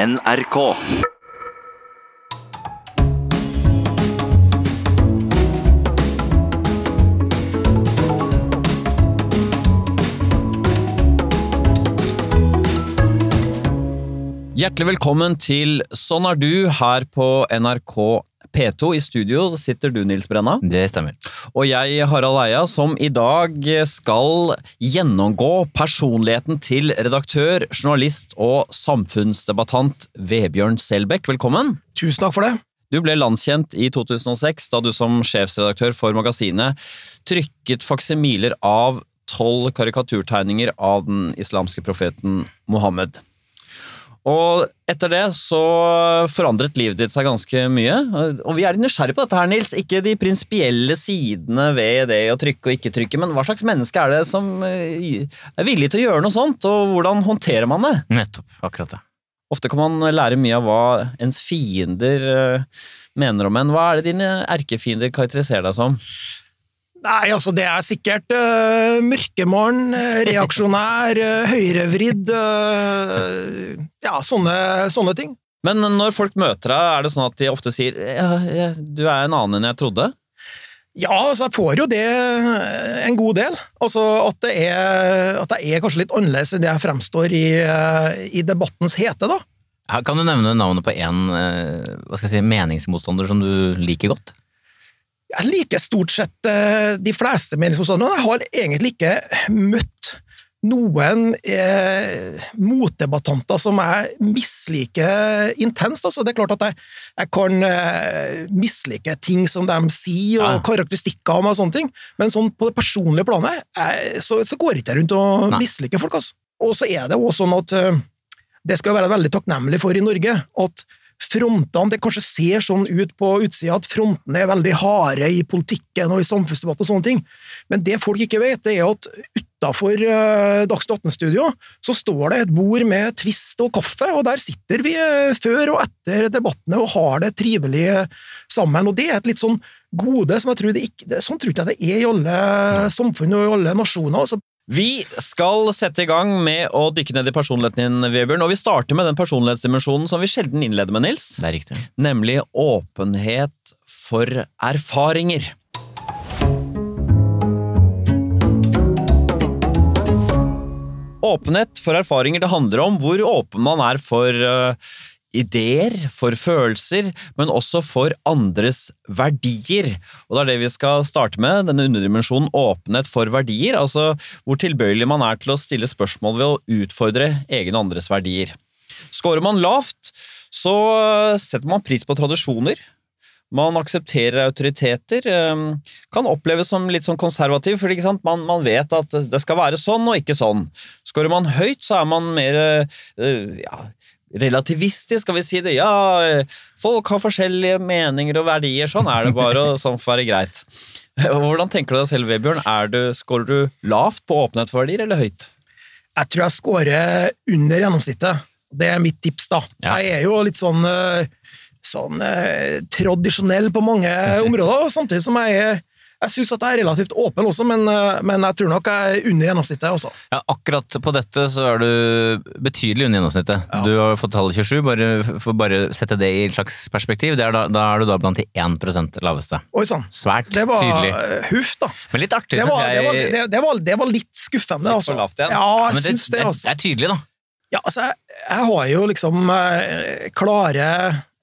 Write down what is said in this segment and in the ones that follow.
NRK. Hjertelig velkommen til Sånn er du her på NRK P2. I studio sitter du, Nils Brenna. Det stemmer. Og jeg, Harald Eia, som i dag skal gjennomgå personligheten til redaktør, journalist og samfunnsdebattant Vebjørn Selbekk. Velkommen! Tusen takk for det. Du ble landskjent i 2006 da du som sjefsredaktør for magasinet trykket faksimiler av tolv karikaturtegninger av den islamske profeten Mohammed. Og etter det så forandret livet ditt seg ganske mye. Og vi er litt nysgjerrige på dette her, Nils. Ikke de prinsipielle sidene ved det å trykke og ikke trykke, men hva slags menneske er det som eh, er villig til å gjøre noe sånt, og hvordan håndterer man det? Nettopp. Akkurat det. Ofte kan man lære mye av hva ens fiender eh, mener om en. Hva er det dine erkefiender karakteriserer deg som? Nei, altså det er sikkert uh, mørkemann, uh, reaksjonær, uh, høyrevridd uh, Ja, sånne, sånne ting. Men når folk møter deg, er det sånn at de ofte sier ja, ja, du er en annen enn jeg trodde? Ja, altså jeg får jo det en god del. Altså at det er, at det er kanskje litt annerledes enn det jeg fremstår i, i debattens hete, da. Kan du nevne navnet på én si, meningsmotstander som du liker godt? Jeg liker stort sett uh, de fleste meningsmotstanderne. Jeg har egentlig ikke møtt noen eh, motdebattanter som jeg misliker intenst. Altså, det er klart at jeg, jeg kan eh, mislike ting som de sier, og ja. karakteristikker om og sånne ting, men sånn på det personlige planet jeg, så, så, går jeg ikke rundt og Nei. misliker folk. Altså. Og så er det også sånn at uh, det skal jeg være veldig takknemlig for i Norge. at frontene Det kanskje ser sånn ut på utsida at frontene er veldig harde i politikken og i samfunnsdebatt og sånne ting, men det folk ikke vet, det er at utafor uh, Dagsnytt 18-studio så står det et bord med twist og kaffe, og der sitter vi uh, før og etter debattene og har det trivelig sammen. og Det er et litt sånn gode som jeg tror det ikke, sånn tror jeg det er i alle samfunn og i alle nasjoner. altså vi skal sette i gang med å dykke ned i personligheten din, Vebjørn. Og vi starter med den personlighetsdimensjonen som vi sjelden innleder med, Nils. Det er riktig. Nemlig åpenhet for erfaringer. Åpenhet for erfaringer, det handler om hvor åpen man er for uh, ideer, for følelser, men også for andres verdier. Og det er det vi skal starte med, denne underdimensjonen åpenhet for verdier, altså hvor tilbøyelig man er til å stille spørsmål ved å utfordre egne og andres verdier. Skårer man lavt, så setter man pris på tradisjoner. Man aksepterer autoriteter. Ehm, kan oppleves som litt sånn konservativ, for man, man, vet at det skal være sånn og ikke sånn. Skårer man høyt, så er man mer eh, ja, relativistisk, skal vi si det. Ja, folk har forskjellige meninger og verdier, sånn er det bare, og sånn får være greit. Hvordan tenker du deg selv, Vebjørn? Er Skårer du lavt på åpenhet for verdier, eller høyt? Jeg tror jeg skårer under gjennomsnittet. Det er mitt tips, da. Ja. Jeg er jo litt sånn, eh, sånn eh, tradisjonell på mange områder, samtidig som jeg er jeg syns at jeg er relativt åpen også, men, eh, men, jeg tror nok jeg er under gjennomsnittet også. Ja, akkurat på dette så er du betydelig under gjennomsnittet. Ja. Du har fått tallet 27, bare, for bare sette det i et slags perspektiv. Er da, da, er du da blant de 1% laveste. Oi sann. Svært det var, tydelig. Eh, huff, da. Men litt artig, det var, jeg. Det var, det, det, var, det var, litt skuffende, altså. Lavt, ja, jeg syns det, altså. Det er tydelig, da. Ja, altså, jeg, jeg har jo liksom eh, klare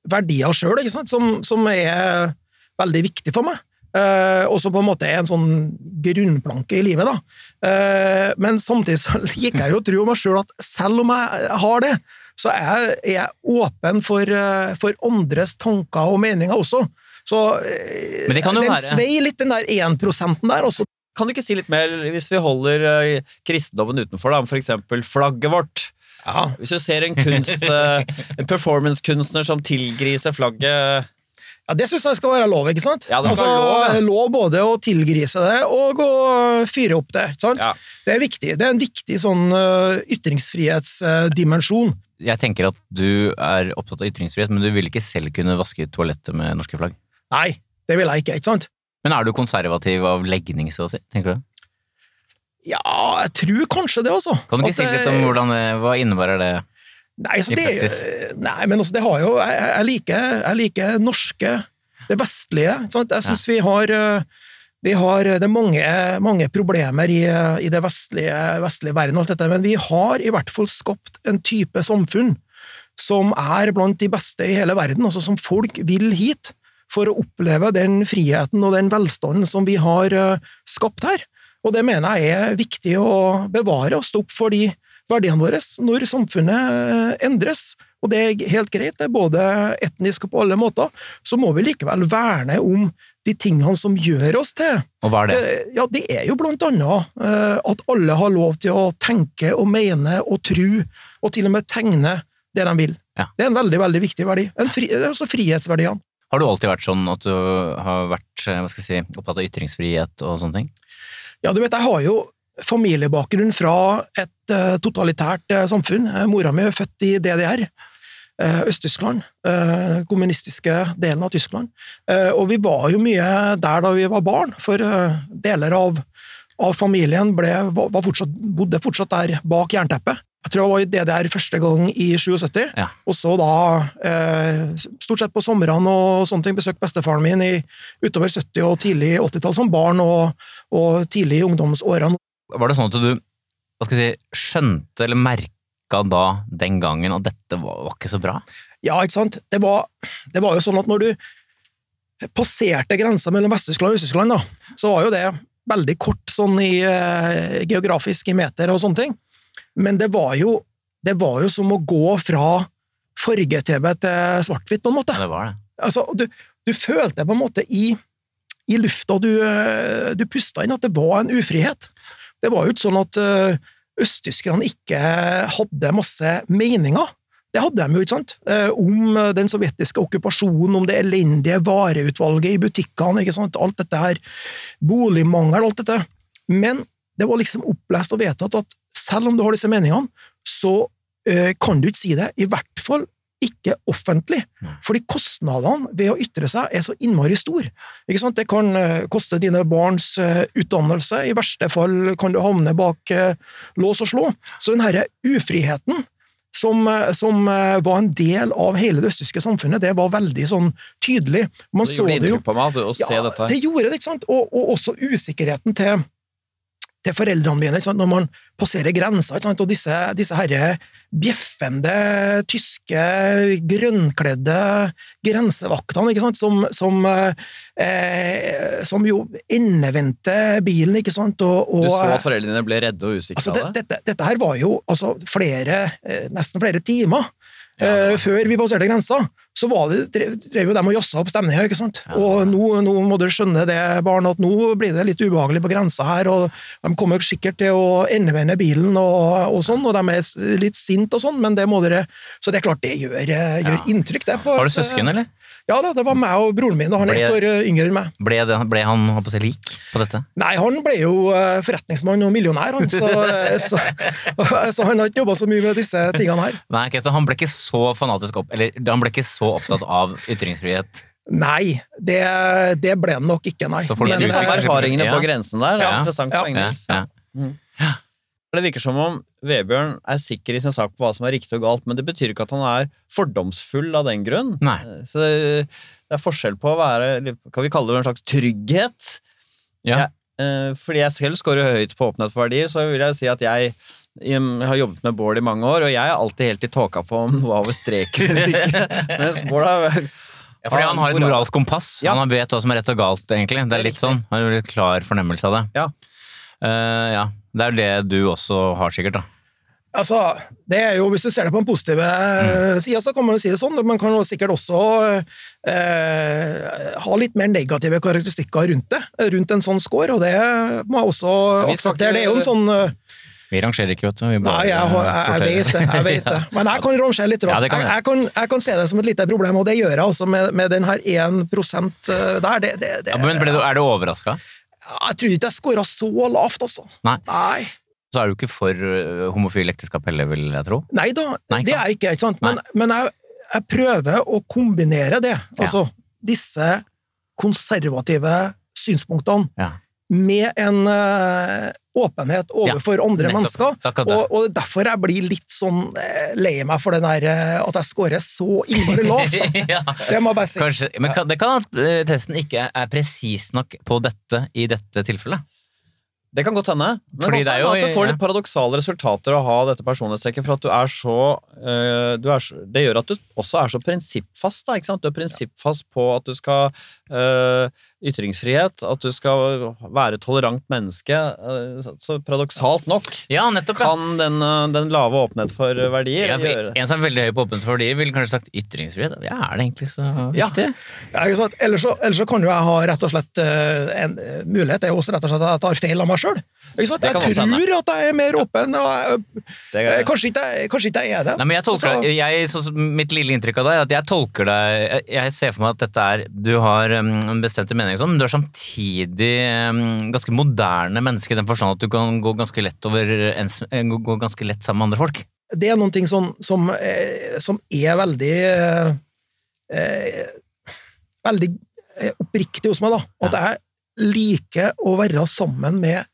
verdier sjøl, som, som er veldig viktig for meg. Uh, og så på en måte en sånn grunnplanke i livet, da. Uh, men samtidig så liker jeg jo å tro meg sjøl at selv om jeg har det, så er jeg åpen for, uh, for andres tanker og meninger også. Så den være. svei litt, den der 1 der. Også. Kan du ikke si litt mer, hvis vi holder kristendommen utenfor, da, om for eksempel flagget vårt? Ja. Hvis du ser en kunst, en performancekunstner som tilgriser flagget ja, Det syns jeg skal være lov. ikke sant? Ja, det skal altså, lov, ja. lov både å tilgrise det og å fyre opp det. ikke sant? Ja. Det er viktig. Det er en viktig sånn uh, ytringsfrihetsdimensjon. Jeg tenker at du er opptatt av ytringsfrihet, men du vil ikke selv kunne vaske toalettet med norske flagg? Nei, det vil jeg ikke. ikke sant? Men er du konservativ av legning, så å si? tenker du? Ja, jeg tror kanskje det, også. Kan du ikke si litt om hvordan, hva innebærer det? Nei, så det, nei, men altså, det har jo Jeg, jeg, liker, jeg liker norske, det vestlige. Sant? Jeg syns vi har eh, vi har, Det er mange, mange problemer i, i det vestlige, vestlige verden, alt dette, men vi har i hvert fall skapt en type samfunn som er blant de beste i hele verden, altså som folk vil hit for å oppleve den friheten og den velstanden som vi har eh, skapt her. Og det mener jeg er viktig å bevare og stå opp for de verdiene våre når samfunnet eh, endres. Og det er helt greit, det er både etnisk og på alle måter. Så må vi likevel verne om de tingene som gjør oss til. Og hva er det? Det, ja, det er jo blant annet eh, at alle har lov til å tenke og mene og tro, og til og med tegne det de vil. Ja. Det er en veldig, veldig viktig verdi. En fri, altså frihetsverdiene. Har du alltid vært sånn at du har vært eh, hva skal jeg si, opptatt av ytringsfrihet og sånne ting? Ja, du vet, jeg har jo familiebakgrunn fra et eh, totalitært eh, samfunn. Eh, Mora mi er født i DDR. Øst-Tyskland, kommunistiske delen av Tyskland. Og vi var jo mye der da vi var barn, for deler av, av familien ble, fortsatt, bodde fortsatt der bak jernteppet. Jeg tror jeg var i DDR første gang i 77, Ja. og så da stort sett på somrene og sånne ting besøkte bestefaren min i utover 70- og tidlig 80-tall som barn og, og tidlig i ungdomsårene. Var det sånn at du hva skal jeg si, skjønte eller merka da den gangen at dette var, var ikke så bra? Ja, ikke sant? Det var, det var jo sånn at når du passerte grensa mellom Vest-Tyskland og Øst-Tyskland, så var jo det veldig kort sånn i eh, geografisk i meter og sånne ting. Men det var jo, det var jo som å gå fra farge-TV til svart-hvitt, på en måte. Ja, det var det. Altså, du, du følte på en måte i, i lufta du, eh, du pusta inn, at det var en ufrihet. Det var jo ikke sånn at eh, østtyskerne ikke hadde masse meninger. Det hadde de jo, ikke sant? Eh, Om den sovjetiske okkupasjonen, om det elendige vareutvalget i butikkene, ikke sant? alt dette her, boligmangel, alt dette. Men det var liksom opplest og vedtatt at selv om du har disse meningene, så eh, kan du ikke si det, i hvert fall ikke offentlig. Fordi kostnadene ved å ytre seg er så innmari stor. Ikke sant? Det kan eh, koste dine barns eh, utdannelse, i verste fall kan du havne bak eh, lås og slå. Så den herre ufriheten som, som var en del av hele det østtyske samfunnet, det var veldig sånn tydelig. Man Det så gjorde det jo inntrykk på meg å se dette. det gjorde det, ikke sant? Og, og også usikkerheten til, til foreldrene mine, når man passerer grensa, og disse, disse herre bjeffende, tyske, grønnkledde grensevaktene, ikke? Som, som, eh, som jo endevendte bilen, ikke sant? Og, og, Du så at foreldrene dine ble redde og usikre Altså, av det, det? dette, dette her var jo altså, flere, eh, nesten flere timer Ja, var- eh, før vi passerte grensa. Så var det, drev, drev jo de og jazza opp stemninga, ikke sant. Ja, og nå, nå må du skjønne det, barn, at nå blir det litt ubehagelig på grensa her, og de kommer sikkert til å endevende bilen og, og sånn, og de er litt sinte og sånn, men det må dere Så det er klart, det gjør, eh, gjør inntrykk, det. På, Har du eh, søsken, eller? Ja da, det var meg og broren min, og han er ett år eh, yngre enn meg. Ble, det, ble han på seg lik på dette? Nei, han ble jo eh, forretningsmann og millionær, han, så, eh, så, så han har ikke jobba så mye med disse tingene her. Nei, okay, så han ble ikke så fanatisk opp, eller han ble ikke så opptatt av ytringsfrihet. Nei, det, det ble han nok ikke, nei. Så folk Men du- liksom erfaringene Ja. på grensen der, det er Ja. interessant Ja. engelsk. Ja, Nils. Ja. Det virker som om Vebjørn er sikker i sin sak på hva som er riktig og galt, men det betyr ikke at han er fordomsfull av den grunn. Nei. Så det er forskjell på å være Kan vi kalle det en slags trygghet? Ja. Jeg, eh, Fordi jeg selv scorer høyt på åpenhet for verdier, så vil jeg si at jeg jeg har jobbet med Bård i mange år, og jeg er alltid helt i tåka på om noe er over streker eller ikke. Mens Bård har Ja, fordi han har et moralsk kompass. Ja. Han vet hva som er rett og galt, egentlig. Det er litt sånn. Han har en klar fornemmelse av det. Ja. Uh, ja. Det er jo det du også har, sikkert. da. Altså, det er jo, Hvis du ser det på den positive mm. sida, så kan man jo si det sånn. Man kan jo sikkert også eh, ha litt mer negative karakteristikker rundt det, rundt en sånn score, og det må jeg også akseptere. Det er jo en sånn eh, Vi rangerer ikke, vet du. Vi bare Nei, jeg, jeg, jeg vet det. jeg vet det. Men jeg kan rangere litt. Ja, kan jeg, kan, jeg kan se det som et lite problem, og det gjør jeg altså med, med den her 1 der. Det, det, det, Ja, men ble du, Er du overraska? Jeg tror ikke jeg scora så lavt, altså. Nei. Nei. Så er du ikke for uh, homofil ekteskap heller, vil jeg tro. Nei da, Nei, det er jeg ikke, ikke sant? Men, men jeg, jeg prøver å kombinere det, altså disse konservative synspunktene, Ja. med en eh, åpenhet overfor andre nettopp. mennesker. Er. Og, og det er derfor jeg blir litt sånn eh, lei meg for den der eh, at jeg scorer så innmari lavt. Ja. Det må jeg bare si. Kanskje, men kan, det kan at eh, testen ikke er presis nok på dette i dette tilfellet. Det kan godt hende. Men Fordi også det er jo- at du får litt paradoksale resultater å ha dette personlighetstrekket, for at du er så, du er så Det gjør at du også er så prinsippfast. Da, ikke sant? Du er prinsippfast på at du skal øh, Ytringsfrihet, at du skal være tolerant menneske. øh, så, paradoksalt nok Ja, nettopp. Ja. kan den, øh, den lave åpenhet for verdier Ja, for gjøre en som er veldig høy på åpenhet for verdier, ville kanskje sagt ytringsfrihet. Ja, er det egentlig så viktig? Ellers, så, ellers så kan jo jeg ha rett og slett eh, en mulighet. Det er jo også rett og slett at jeg tar feil av meg sjøl. Det Jeg kan hende. tror at jeg er mer åpen, jeg, er, kanskje, ikke, kanskje ikke jeg er det. Nei, men jeg tolker Altså, jeg, så, mitt lille inntrykk av deg, er at jeg tolker deg Jeg, jeg ser for meg at dette er Du har um, en bestemte mening, sånn, men du er samtidig um, ganske moderne menneske i den forstand at du kan gå ganske lett over en, eh, gå gå ganske lett sammen med andre folk. det er noen ting som, som, eh, som er veldig eh, eh, Veldig oppriktig hos meg, da. At jeg liker å være sammen med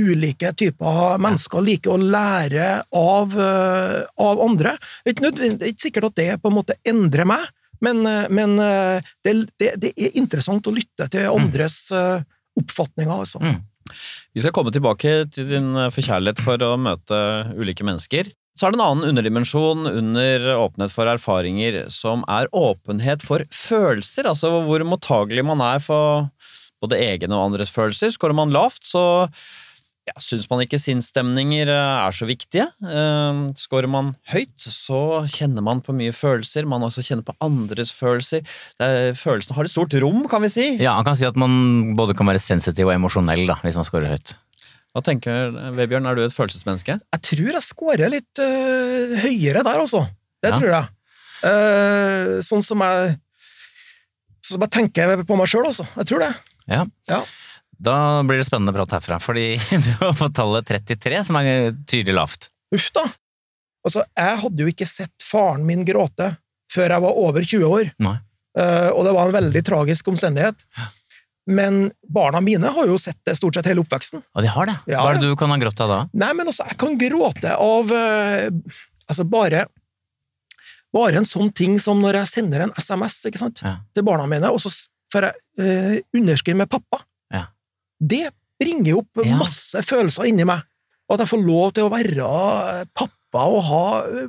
ulike typer mennesker, liker å lære av, eh, av andre. Det er ikke, er sikkert at det på en måte endrer meg, men, eh, men eh, det, det, det er interessant å lytte til andres eh, oppfatninger, altså. Mm. Vi skal komme tilbake til din forkjærlighet for å møte ulike mennesker. Så er det en annen underdimensjon under åpenhet for erfaringer, som er åpenhet for følelser, altså hvor mottagelig man er for både egne og andres følelser. Skårer man lavt, så ja, syns man ikke sinnsstemninger eh, er så viktige. Eh, Skårer man høyt, så kjenner man på mye følelser. Man også kjenner på andres følelser. Det er, følelsene har et stort rom, kan vi si. Ja, Han kan si at man både kan være sensitiv og emosjonell da, hvis man scorer høyt. Hva tenker Vebjørn, er du et følelsesmenneske? Jeg tror jeg scorer litt øh, høyere der, altså. Det Ja. tror jeg. Uh, sånn som jeg Sånn som jeg tenker på meg sjøl, altså. Jeg tror det. Ja. Ja. Da blir det spennende prat herfra, fordi du har fått tallet 33, som er tydelig lavt. Uff, da. Altså, jeg hadde jo ikke sett faren min gråte før jeg var over 20 år. Eh, og det var en veldig tragisk omstendighet. Men barna mine har jo sett det stort sett hele oppveksten. Og de har det. Ja. Hva er det du kan ha grått av da? Nei, men altså, jeg kan gråte av uh, Altså, bare Bare en sånn ting som når jeg sender en SMS ikke sant, Ja. til barna mine, og så får jeg uh, underskrive med pappa. Det bringer opp Ja. masse følelser inni meg. Og at jeg får lov til å være eh, pappa og ha eh,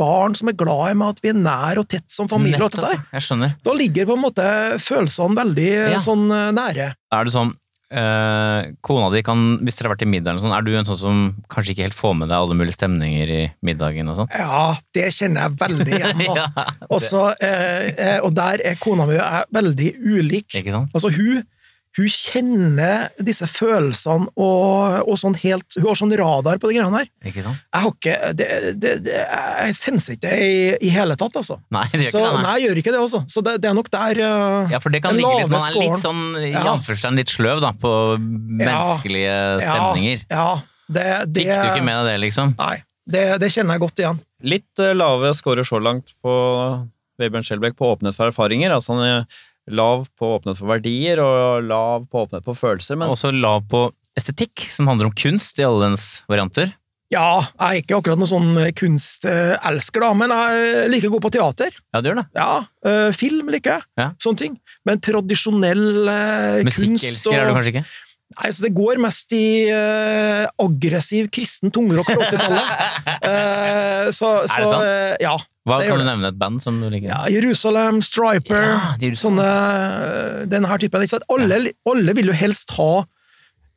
barn som er glad i meg, at vi er nær og tett som familie. og alt det der. Da ligger på en måte følelsene veldig eh, Ja. sånn nære. Er du sånn eh, Kona di kan, hvis dere har vært i middag sånn, er du en sånn som kanskje ikke helt får med deg alle mulige stemninger i middagen og sånn? Ja, det kjenner jeg veldig igjen. ja, Og, så, eh, og der er kona mi jeg veldig ulik. Altså, hun, hun kjenner disse følelsene og, og sånn helt Hun har sånn radar på de greiene her. Ikke sant? Jeg har ikke det, det, det, Jeg senser ikke det i, i hele tatt, altså. Nei, det gjør Så ikke det. nei, Nei. jeg gjør ikke det, altså. Så det, det er nok der uh, Ja, for det kan ligge litt, Man er litt sånn i Ja. anførselstegn litt sløv da, på menneskelige stemninger. Ja, ja det, det, Fikk du ikke med deg det, liksom? Nei. Det, det kjenner jeg godt igjen. Litt uh, lave scorer så langt på Vebjørn Skjelbæk på åpenhet for erfaringer. Altså han lav på åpenhet for verdier og lav på åpenhet på følelser. Men Også lav på estetikk, som handler om kunst i alle dens varianter. Ja, jeg er ikke akkurat noen sånn kunstelsker, da, men jeg liker å gå på teater. Ja, du gjør det. Ja, øh, film liker jeg. Ja. Sånne ting. Men tradisjonell øh, kunst Musikkelsker er du kanskje ikke? Nei, så det går mest i uh, aggressiv kristen tungrock fra 80-tallet. Uh, så, det sant? Uh, ja. Hva Det Kan du nevne et band som du liker? ja. Jerusalem, Striper, Ja, Jerusalem. sånne øh, Den her typen. Sant? Alle, alle vil jo helst ha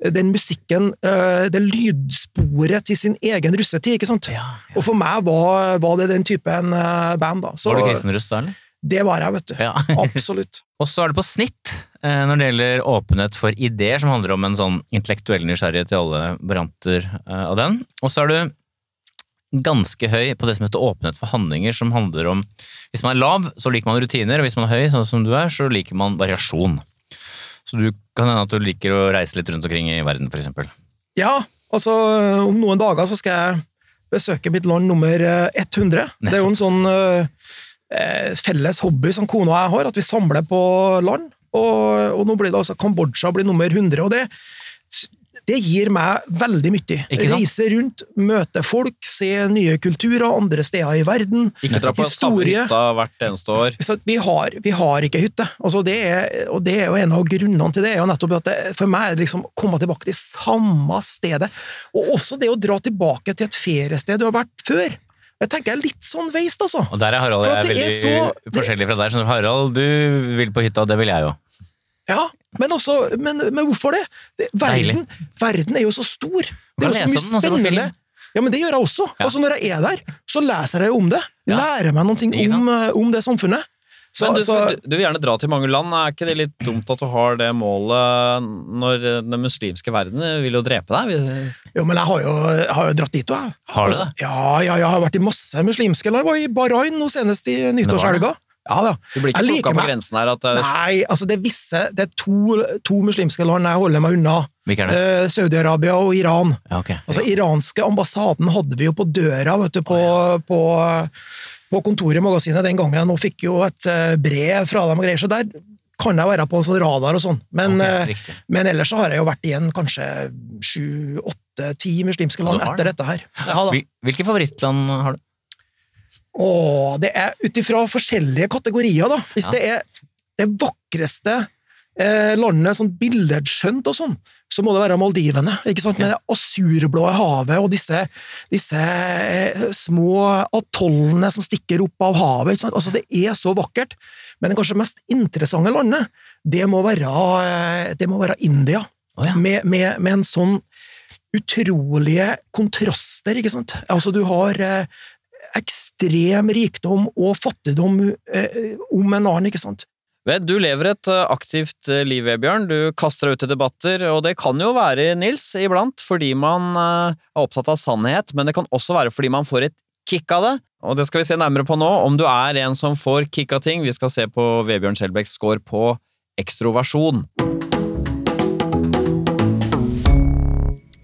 den musikken, øh, det lydsporet til sin egen russetid, ikke sant? Ja, ja. Og for meg var, var det den typen band, da. Så Var du kristen russ da, eller? det var jeg, vet du. Ja. Absolutt. Og så er det på snitt eh, når det gjelder åpenhet for ideer, som handler om en sånn intellektuell nysgjerrighet i alle varianter eh, av den. Og så er du ganske høy på det som heter åpenhet for handlinger, som handler om Hvis man er lav, så liker man rutiner, og hvis man er høy, sånn som du er, så liker man variasjon. Så du kan hende at du liker å reise litt rundt omkring i verden, eksempel. Ja, altså om noen dager så skal jeg besøke mitt land nummer eh, 100. Det er jo en sånn eh, eh, felles hobby som kona og jeg har, at vi samler på land. Og, og nå blir det altså Kambodsja blir nummer 100. og det det gir meg veldig mye. Reise rundt, møte folk, se nye kulturer andre steder i verden. Ikke dra på samme Historie. hytta hvert eneste år. Vi, har, vi har ikke hytte, altså det er, og det er jo en av grunnene til det. er jo nettopp at det, For meg er det liksom å komme tilbake til samme stedet, og også det å dra tilbake til et feriested du har vært før. Jeg tenker er litt sånn veist, altså. Og der er Harald jeg er veldig så- det- forskjellige fra deg. Harald, du vil på hytta, og det vil jeg jo. Ja, men, også, men, men hvorfor det? det verden, verden er jo så stor. Det er jo så mye spennende. Ja, men det gjør jeg også. Ja. Altså Når jeg er der, så leser jeg om det. Ja. Lærer meg noe om, om det samfunnet. Så, Men du, så, du, du vil gjerne dra til mange land. Er ikke det litt dumt at du har det målet når den muslimske verden vil jo drepe deg? Jo, men jeg har jo, jeg har jo dratt dit, og. Har du det? Ja, ja, jeg har vært i masse muslimske land. Jeg var i Bahrain nå senest i nyttårshelga. Ja da. Du blir ikke plukka på grensen her? At er, Nei, altså det er visse Det er to, to muslimske land jeg holder meg unna. Eh, Saudi-Arabia og Iran. Ja, okay. Altså, iranske ambassaden hadde vi jo på døra vet du, på, på, på kontoret i magasinet den gangen, og fikk jo et eh, brev fra dem og greier, så der kan jeg være på en sånn radar og sånn. Men, Ok, eh, men ellers så har jeg jo vært igjen kanskje sju, åtte, ti muslimske land etter dette her. Ja. Hvilke favorittland har du? Åh, det er ut ifra forskjellige kategorier, da. Hvis Ja. det er det vakreste eh, landet, sånn billedskjønt og sånn, så må det være Maldivene. ikke sant? Med det asurblå havet og disse, disse eh, små atollene som stikker opp av havet. ikke sant? Altså, Det er så vakkert. Men det kanskje mest interessante landet, det må være, eh, det må være India. Oh, ja. med, med, med en sånn utrolige kontraster, ikke sant? Altså, du har eh, ekstrem rikdom og fattigdom eh, om en annen, ikke sant? Vel, Du lever et eh, aktivt eh, liv, Vebjørn. Du kaster deg ut i debatter, og det kan jo være, Nils, iblant fordi man eh, er opptatt av sannhet, men det kan også være fordi man får et kick av det. Og det skal vi se nærmere på nå, om du er en som får kick av ting. Vi skal se på Vebjørn Skjelbæks score på ekstroversjon.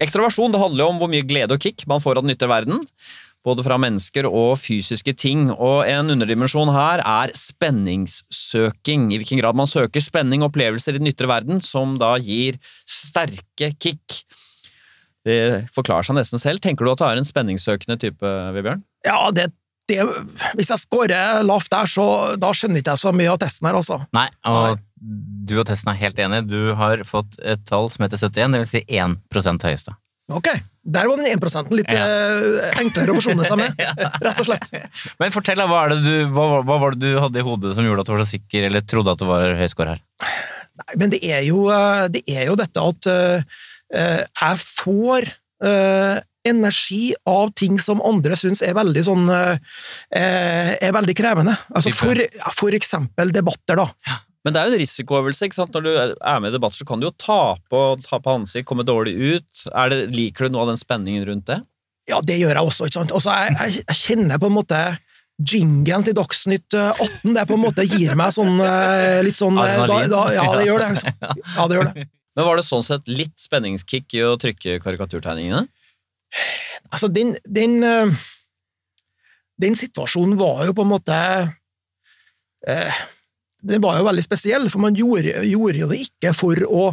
Ekstroversjon det handler jo om hvor mye glede og kick man får av den ytre verden både fra mennesker og fysiske ting, og en underdimensjon her er spenningssøking. I hvilken grad man søker spenning og opplevelser i den ytre verden, som da gir sterke kick. Det forklarer seg nesten selv. Tenker du at du er en spenningssøkende type, Vebjørn? Ja, det, det Hvis jeg scorer lavt der, så da skjønner ikke jeg så mye av testen her, altså. Nei, og du og testen er helt enige. Du har fått et tall som heter 71, det vil si 1 høyeste. Ok, der var den 1 litt Ja. eh, enklere å forsone seg med, rett og slett. Men fortell, hva, det du, hva, hva var det du hadde i hodet som gjorde at du var så sikker, eller trodde at det var høy score her? Nei, men det er jo, eh, det er jo dette at eh, jeg får uh, energi av ting som andre syns er veldig sånn eh, er veldig krevende. Altså for, for eksempel debatter, da. Men det er jo en risikoøvelse. ikke sant? Når du er med i debatter, så kan du jo tape og tape ansikt, komme dårlig ut. Er det, liker du noe av den spenningen rundt det? Ja, det gjør jeg også, ikke sant. Også jeg, jeg, jeg kjenner på en måte Jingelen til Dagsnytt eh, 18 det på en måte gir meg sånn eh, litt sånn eh, da, da, Ja, det gjør det. altså. Ja, det gjør det. Men var det sånn sett litt spenningskick i å trykke karikaturtegningene? Altså, den, den, eh, den situasjonen var jo på en måte eh, Den var jo veldig spesiell, for man gjorde, gjorde jo det ikke for å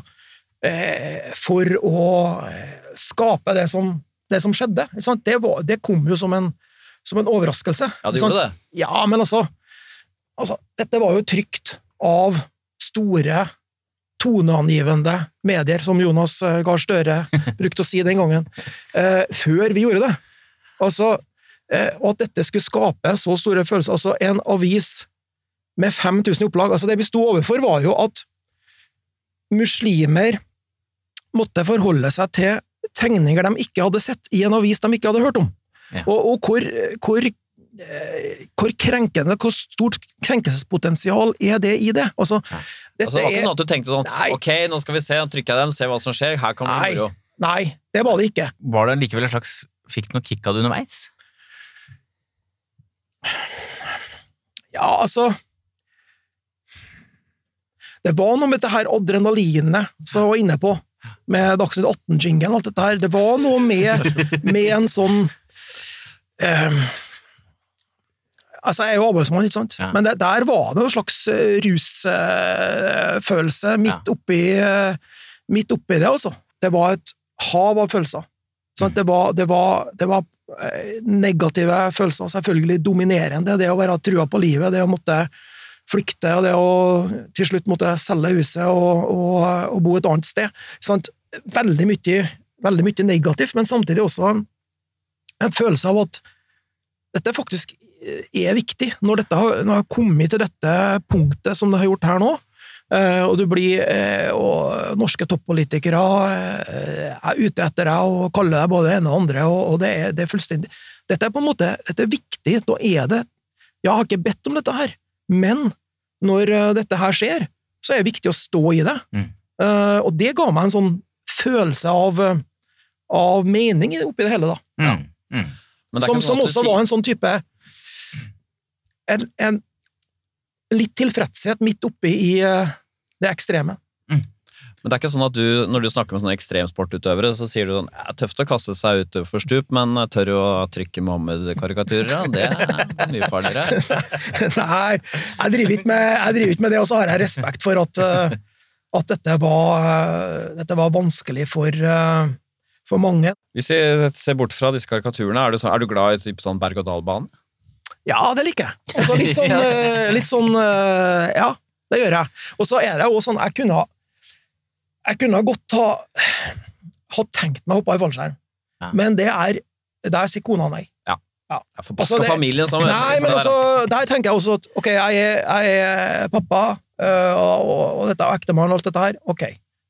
eh, For å eh, skape det som, det som skjedde. Det, var, det kom jo som en, som en overraskelse. Ja, du gjorde det. Ja, men altså, altså Dette var jo trygt av store, toneangivende medier, som Jonas eh, Gahr Støre brukte å si den gangen, eh, før vi gjorde det. Altså, eh, og at dette skulle skape så store følelser. Altså, en avis med 5000 opplag altså Det vi sto overfor, var jo at muslimer måtte forholde seg til tegninger de ikke hadde sett i en avis de ikke hadde hørt om. Ja. Og, og hvor, hvor eh, hvor krenkende, hvor stort krenkelsespotensial er det i det? Altså, Ja. dette Altså, det var ikke er sånn at du tenkte sånn Nei. Ok, nå skal vi se, nå trykker jeg dem, se hva som skjer. Her kan det moro. Nei, det var det ikke. Var det likevel en slags Fikk du noe kick av det underveis? Ja, altså Det var noe med dette her adrenalinet som jeg var inne på, med Dagsnytt 18-jingelen og alt dette her. Det var noe med, med en sånn eh, Altså, jeg er jo arbeidsmann, ikke sant? Ja. Men det, der var det en slags eh, rusfølelse midt, Ja. eh, midt oppi det, altså. Det var et hav av følelser. Sånn, det var, det var, det var eh, negative følelser, selvfølgelig dominerende. Det å være trua på livet, det å måtte flykte, og det å til slutt måtte selge huset og, og, og bo et annet sted. Sant? Veldig mye, veldig mye negativt, men samtidig også en, en følelse av at dette faktisk er viktig. Når dette har, når har kommet til dette punktet som det har gjort her nå, eh, og du blir eh, og norske toppolitikere eh, er ute etter deg og kaller deg både det ene og andre, og det, er, det, er, fullstendig Dette er på en måte dette er viktig. Nå er det Jeg har ikke bedt om dette her, men når dette her skjer, så er det viktig å stå i det. Mm. og det ga meg en sånn følelse av, av mening oppi det hele, da. Mm. Mm. Som, som også var en sånn type en, en litt tilfredshet midt oppi i det ekstreme. Men det er ikke sånn at du, når du snakker med sånne ekstremsportutøvere, så sier du sånn ja, tøft å kaste seg ut for stup, men tør å trykke Mohammed-karikaturer? Ja, det er mye farligere. Nei, jeg driver ikke med, med det, og så har jeg respekt for at, uh, at dette, var, uh, dette var vanskelig for, for mange. Hvis vi ser bort fra disse karikaturene, er du, så, er du glad i sånn berg-og-dal-bane? Ja, det liker jeg. Altså, litt sånn, litt sånn Ja, det gjør jeg. Og så er det jo sånn Jeg kunne Jeg kunne godt ha, ha tenkt meg å hoppe i fallskjerm, ja. men det er Der sier kona nei. Ja. ja. Forbaska altså, familien sammen. Nei, men altså, der tenker jeg også at ok, jeg er, jeg er pappa, uh, og, og, dette er ektemann og alt dette her. Ok,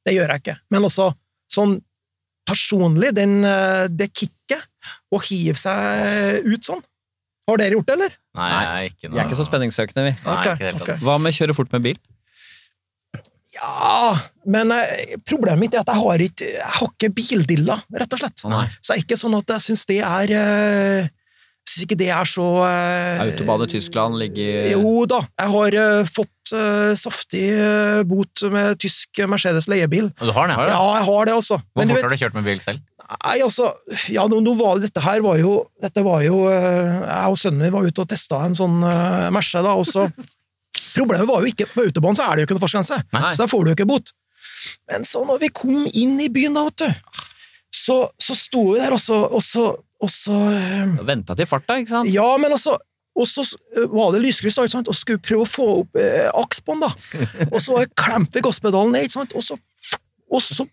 det gjør jeg ikke. Men også sånn personlig, den, det kicket, å hive seg ut sånn har dere gjort det, eller? Nei, ikke noe. Vi er ikke så spenningssøkende, vi. Nei, okay, okay. Hva med kjøre fort med bil? Ja, men eh, problemet mitt er at jeg har ikke, jeg har ikke bildilla, rett og slett. Nei. Så det er ikke sånn at jeg syns det er eh, Jeg syns ikke det er så eh, Autobane Tyskland ligger Jo da, jeg har fått saftig bot med tysk Mercedes leiebil. Du har det? Ja, jeg har det, altså. Hvor fort har du kjørt med bil selv? Nei, altså Ja, nå, nå var, dette her var jo Dette var jo Jeg og sønnen min var ute og testa en sånn uh, Merce, da, og så Problemet var jo ikke På autobahn så er det jo ikke noe fartsgrense, så der får du jo ikke bot. Men så når vi kom inn i byen, da, vet du, så, så sto vi der, og så, og så, og så uh, Venta til farta, ikke sant? Ja, men altså og så var det lyskryss, da, og skulle prøve å få opp eh, aksbånd, da. Og så klemte vi gasspedalen ned, ikke sant? Og så, og så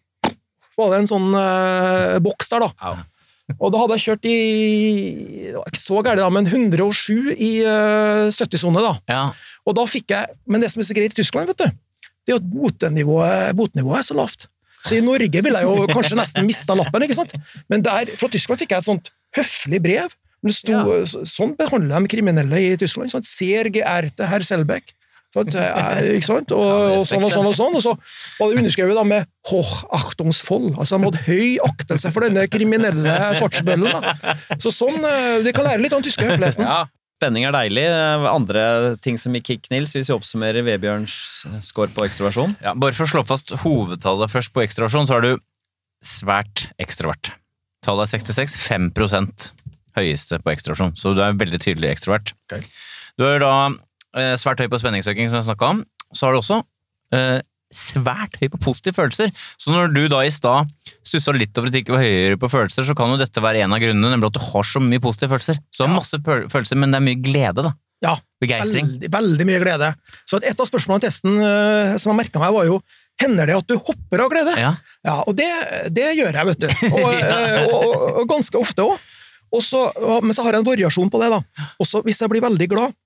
var det en sånn eh, boks der, da. Ja. Og da hadde jeg kjørt i det var ikke så gærent, men 107 i eh, 70-sone. da. Ja. Og da fikk jeg, Men det som er så greit i Tyskland, vet du, det er at botenivået, botenivået er så lavt. Så i Norge ville jeg jo kanskje nesten mista lappen, ikke sant? men der, fra Tyskland fikk jeg et sånt høflig brev. Det sto, ja. Sånn behandler de kriminelle i Tyskland. Sånn, Ser til herr Selbekk. Sant? Ikke sant? Og, og, sånn og sånn og sånn. Og så var det underskrevet da med 'Hoch Achtungsvoll'. Altså de hadde høy aktelse for denne kriminelle fartsbøllen. Så sånn eh, De kan lære litt om den tyske høfligheten. Ja. Spenning er deilig. Andre ting som gikk kick, Nils, hvis vi oppsummerer Vebjørns score på ekstraversjon? Ja, bare for å slå fast hovedtallet først på ekstraversjon, så er du svært ekstrovert. Tallet er 66. 5% høyeste på ekstraversjon, så du er veldig tydelig ekstrovert. Okay. Du er da Eh, svært høy på spenningsøking, som jeg snakka om. Så har du også eh, svært høy på positive følelser. Så når du da i stad stussa litt over at du ikke var høyere på følelser, så kan jo dette være en av grunnene, nemlig at du har så mye positive følelser. Så du har masse følelser, men det er mye glede, da. Ja, Begeistring. Veldig, veldig mye glede. Så et av spørsmålene i testen uh, som jeg merka meg, var jo Hender det at du hopper av glede? Ja. ja og det, det, gjør jeg, vet du. Og, uh, og, og, og ganske ofte òg. Men så har jeg en variasjon på det. da. Også hvis jeg blir veldig glad,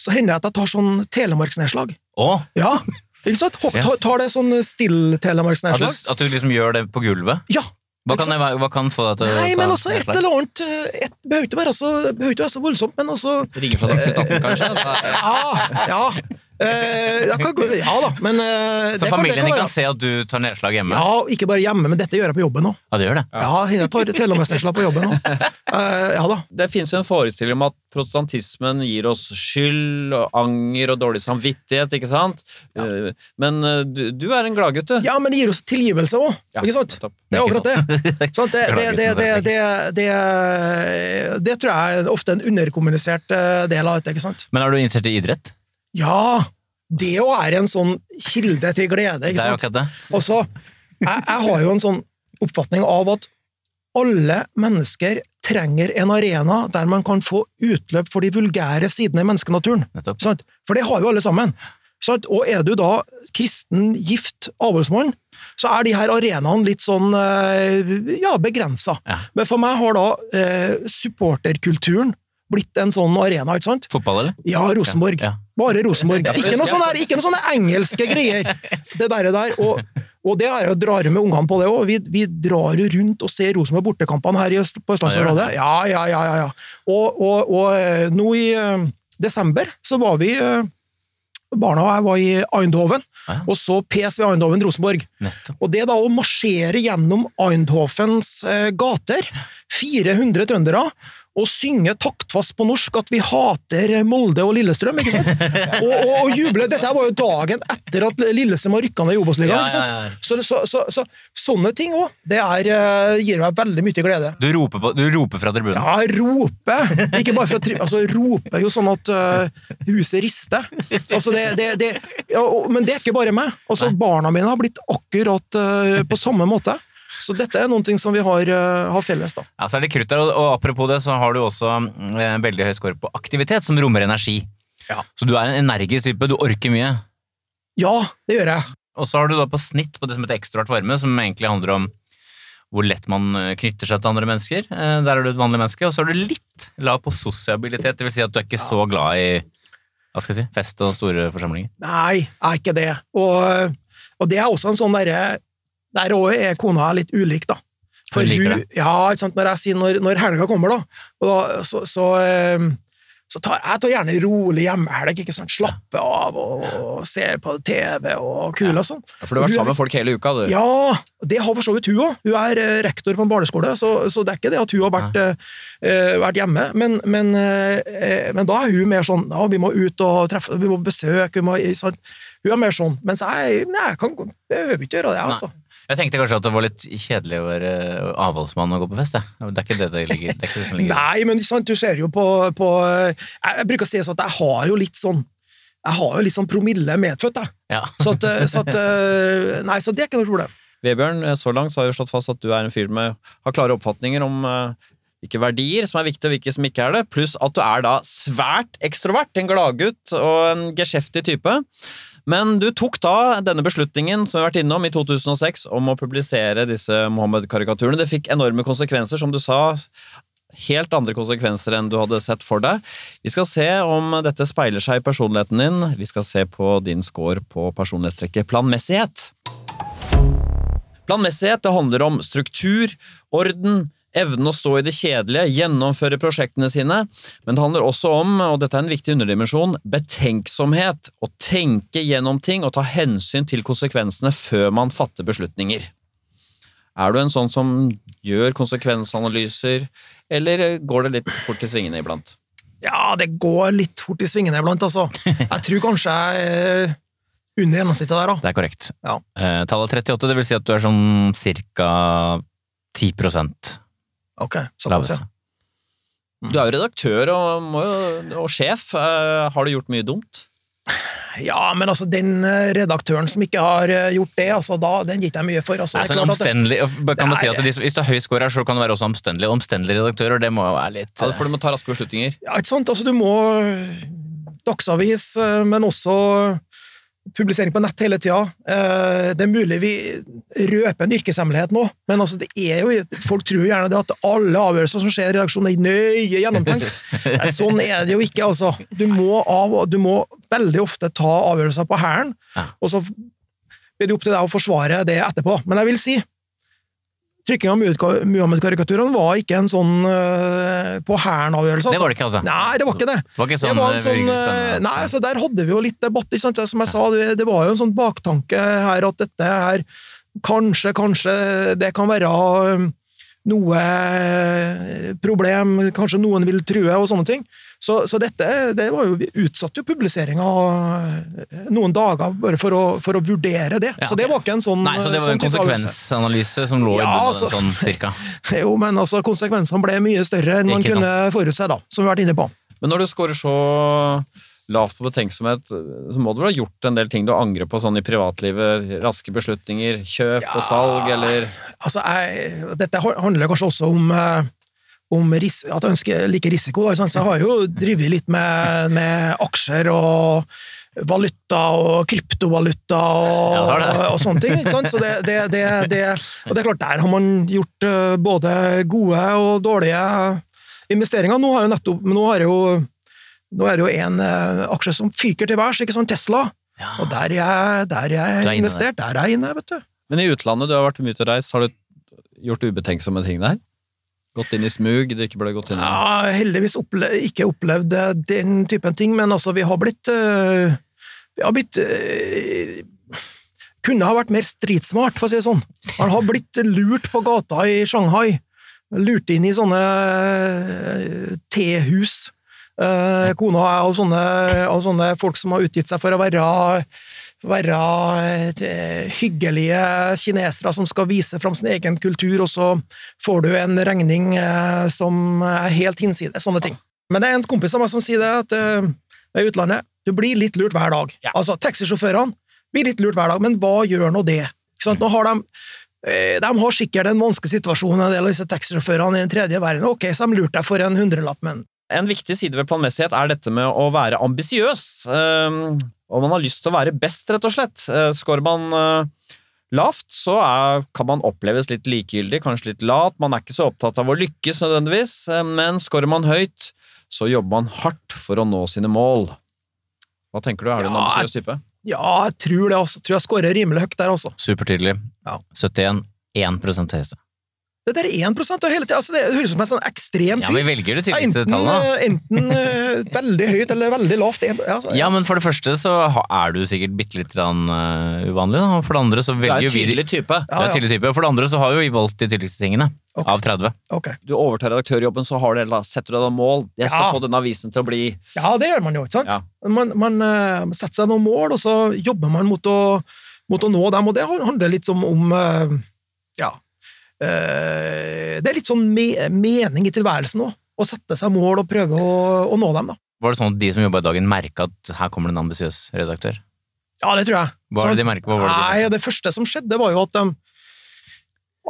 så hender det at jeg tar sånn telemarksnedslag. å Ja, ikke sant? Hopp, tar, tar det sånn still-telemarksnedslag. At, at, du liksom gjør det på gulvet? Ja. Hva kan, jeg, hva kan, få deg til å Nei, men altså, et eller annet eh, et, Behøver ikke være så, være så voldsomt, men altså Ringe fra Dagsnytt 18, kanskje? ja, ja. Eh, kan, ja da, men eh, Så familien din kan, kan, se at du tar nedslag hjemme? Ja, ikke bare hjemme, men dette gjør jeg på jobben òg. Ja, det gjør det? Ja, jeg tar telemarksnedslag på jobben òg. Eh, ja da. Det finnes jo en forestilling om at protestantismen gir oss skyld og anger og dårlig samvittighet, ikke sant? Ja. Eh, men eh, du, du, er en gladgutt, du. Ja, men det gir oss tilgivelse òg, ja, ikke sant? Det er akkurat det. Sånn, det, det, det, tror jeg er ofte en underkommunisert del av dette, ikke sant? Men er du interessert i idrett? Ja! Det òg er en sånn kilde til glede, ikke sant? Det er det. Og så, jeg, jeg, har jo en sånn oppfatning av at alle mennesker trenger en arena der man kan få utløp for de vulgære sidene i menneskenaturen. For det har jo alle sammen. Og er du da kristen, gift, avholdsmann, så er de her arenaene litt sånn eh, ja, begrensa. Ja. Men for meg har da eh, supporterkulturen blitt en sånn arena, ikke sant? Fotball, eller? Ja, Rosenborg. Ja. Bare Rosenborg. Ikke noe sånne, ikke noe sånne engelske greier. Det der, der. Og, og det er jo drar med ungene på det òg. Vi, vi drar jo rundt og ser Rosenborg bortekampene her i på Østlandsområdet. Ja, ja, ja. ja, ja. Og, og, og eh, nå i eh, desember så var vi eh, Barna og jeg var i Eindhoven, og så PSV Eindhoven Rosenborg. Nettopp. Og det da å marsjere gjennom Eindhovens gater, 400 trøndere, og synge taktfast på norsk at vi hater Molde og Lillestrøm, ikke sant? Og, og, og juble. Dette var jo dagen etter at Lillestrøm har rykka ned i Obos-ligaen, Ja, ja, ja. Så, så, så, så sånne ting òg, det er, eh, gir meg veldig mye glede. Du roper, på, du roper fra tribunen. Ja, roper. Ikke bare fra tribunen. Altså, roper jo sånn at uh, huset rister. Altså, det, det, det, ja, og, men det er ikke bare meg. Altså, barna mine har blitt akkurat uh, på samme måte. Så dette er noen ting som vi har, eh, har felles, da. Ja, så er det krutt der, og, apropos det, så har du også mm, en veldig høy score på aktivitet, som rommer energi. Ja. Så du er en energisk type, du orker mye. Ja, det gjør jeg. Og så har du da på snitt på det som heter ekstrovert varme, som egentlig handler om hvor lett man eh, knytter seg til andre mennesker. Eh, Der er du et vanlig menneske. Og så er du litt lav på sosiabilitet, det vil si at du er ikke så glad i hva skal jeg si, fest og store forsamlinger. Nei, jeg er ikke det. Og, og det er også en sånn derre Der òg er kona litt ulik, da. For Hun det. Ja, ikke sant? Når jeg sier når, når helga kommer, da, og da så, så, eh, så tar jeg tar gjerne rolig hjemmehelg. ikke sant? Slappe av og, og ser på TV og kule og sånn. For du har vært sammen med folk hele uka, du. Ja, det har for så vidt hun òg. Hun er eh, rektor på en barneskole, så, så det er ikke det at hun har vært, eh, vært hjemme. Men, men, uh, men da er hun mer sånn ja, vi må ut og treffe, vi må besøke vi må? Hun er mer sånn. Mens jeg, nei, jeg kan, jeg behøver ikke gjøre det, altså. Jeg tenkte kanskje at det var litt kjedelig å være avholdsmann og gå på fest. Jeg. Det er ikke det det ligger det er ikke det som ligger Nei, men sant, du ser jo på, på jeg, jeg bruker å si sånn at jeg har jo litt sånn jeg har jo litt sånn promille medfødt. Ja. Så, at, eh, så, at, eh, nei, så det er ikke noe problem. Vebjørn, eh, så langt så har vi slått fast at du er en fyr med har klare oppfatninger om eh, hvilke verdier som er viktige og hvilke som ikke er det, pluss at du er da svært ekstrovert, en gladgutt og en geskjeftig type. Men du tok da denne beslutningen som vi har vært innom i 2006 om å publisere disse Mohammed-karikaturene. Det fikk enorme konsekvenser, som du sa. Helt andre konsekvenser enn du hadde sett for deg. Vi skal se om dette speiler seg i personligheten din. Vi skal se på din score på personlighetstrekket planmessighet. Planmessighet det handler om struktur, orden, evnen å stå i det kjedelige, gjennomføre prosjektene sine, men det handler også om, og dette er en viktig underdimensjon, betenksomhet, å tenke gjennom ting og ta hensyn til konsekvensene før man fatter beslutninger. Er du en sånn som gjør konsekvensanalyser, eller går det litt fort i svingene iblant? Ja, det går litt fort i svingene iblant, altså. Jeg tror kanskje jeg er under gjennomsnittet der, da. Det er korrekt. Ja. Uh, tallet 38, det vil si at du er sånn cirka 10 Ok, såpass, ja. Du er jo redaktør og, og sjef. Eh, Har du gjort mye dumt? Ja, men altså, den eh, redaktøren som ikke har eh, gjort det, altså, da, den gitt jeg mye for. Altså, Nei, det er sånn klart at omstendelig, kan man si at de, Hvis du har høy score her, så kan du være også omstendelig. Omstendelige redaktører, det må jo være litt Ja, for du må ta raske beslutninger. Ja, ikke sant? Altså, du må Dagsavis, men også publisering på nett hele tida. Eh, Det er mulig vi røper en yrkeshemmelighet nå, men altså, det er jo, folk tror gjerne det at alle avgjørelser som skjer i redaksjonen, er nøye gjennomtenkt. Sånn er det jo ikke, altså. Du må, av, du må veldig ofte ta avgjørelser på hælen, og så blir det opp til deg å forsvare det etterpå. Men jeg vil si Trykking av Muhammed-karikaturene var ikke en sånn uh, på hæren-avgjørelse. Det var det ikke, altså. Nei, det var ikke det. Det var ikke Det sånn, var en sånn eh. Nei, så Der hadde vi jo litt debatt. Ikke sant? Som jeg sa, det, det var jo en sånn baktanke her at dette her Kanskje, kanskje det kan være eh, noe eh, problem, kanskje noen vil true, og sånne ting. Så, så dette det var jo, vi utsatte jo publiseringa noen dager bare for å, for å vurdere det. Ja, Så det var ikke en sånn Nei, så det var sånn en konsekvensanalyse som lå i Ja, bunnen altså. sånn cirka. Jo, men altså, konsekvensene ble mye større enn man kunne forutse, da, som vi har vært inne på. Men når du scorer så lavt på betenksomhet, så må du vel ha gjort en del ting du angrer på sånn i privatlivet? Raske beslutninger, kjøp og salg, eller Altså, jeg, dette handler kanskje også om, eh, om ris at jeg ønsker like risiko. Da, så jeg har jo drevet litt med, med aksjer og valuta og kryptovaluta og, og sånne ting. Ikke sant? Så det, det, det, det, og det er klart, der har man gjort eh, både gode og dårlige investeringer. Nå har, jo nettopp, nå har jeg jo nå er det jo en eh, aksje som fyker til værs, ikke sånn Tesla. Ja. Og der er jeg, der jeg er investert. Der er jeg inne, vet du. Men i utlandet, du har vært mye ute og reist, har du gjort ubetenksomme ting der? Gått inn i smug det ikke ble gått inn i? Ja, heldigvis opple ikke opplevd eh, den typen ting, men altså, vi har blitt øh, Vi har blitt øh, Kunne ha vært mer stridsmart, for å si det sånn. Man har blitt lurt på gata i Shanghai. Lurt inn i sånne øh, tehus. Uh, kona er av sånne, og sånne folk som har utgitt seg for å være være eh, hyggelige kinesere som skal vise fram sin egen kultur, og så får du en regning eh, som er helt hinsides. Sånne ting. Men det er en kompis av meg som sier det, at eh, i utlandet du blir litt lurt hver dag. Ja. Altså, Taxisjåførene blir litt lurt hver dag, men hva gjør nå det? Nå har de eh, de har sikkert en vanskelig situasjon, en del av disse taxisjåførene i den tredje verden. Ok, så de lurte deg for en hundrelapp, men En viktig side ved planmessighet er dette med å være ambisiøs. Og man har lyst til å være best, rett og slett. Uh, Skårer man uh, lavt, så er, kan man oppleves litt likegyldig, kanskje litt lat. Man er ikke så opptatt av å lykkes nødvendigvis, uh, men skårer man høyt, så jobber man hardt for å nå sine mål. Hva tenker du, er du en ambisiøs type? ja, jeg tror det, altså. Tror jeg skårer rimelig høyt der, altså. Supertydelig. Ja. 71. 1 høyeste. Det der er 1 og hele tiden, Altså, det høres ut som en sånn ekstrem Ja, men vi velger det tydeligste enten tallet, da. eh, enten eh, veldig høyt eller veldig lavt. Ja, altså, Ja, men for det første så er du sikkert bitte litt rann, uh, uvanlig, da. For det andre så er velger jo vi tydelig type. Du er en tydelig type. Og for det andre så har jo vi valgt de tydeligste tingene. Okay. Av 30. Okay. Du overtar redaktørjobben, så har du, eller, setter du deg mål. Jeg skal Ja. få denne avisen til å bli Ja, det gjør man jo, ikke sant? Ja. Man, man uh, setter seg noen mål, og så jobber man mot å, mot å nå dem, og det handler litt som om uh, Ja. Eh, det er litt sånn me mening i tilværelsen òg. Å sette seg mål og prøve å, å nå dem, da. Var det sånn at de som jobba i dagen, merka at her kommer det en ambisiøs redaktør? Ja, det tror jeg. Hva var det de merket? Hva var det de Nei, det første som skjedde, var jo at de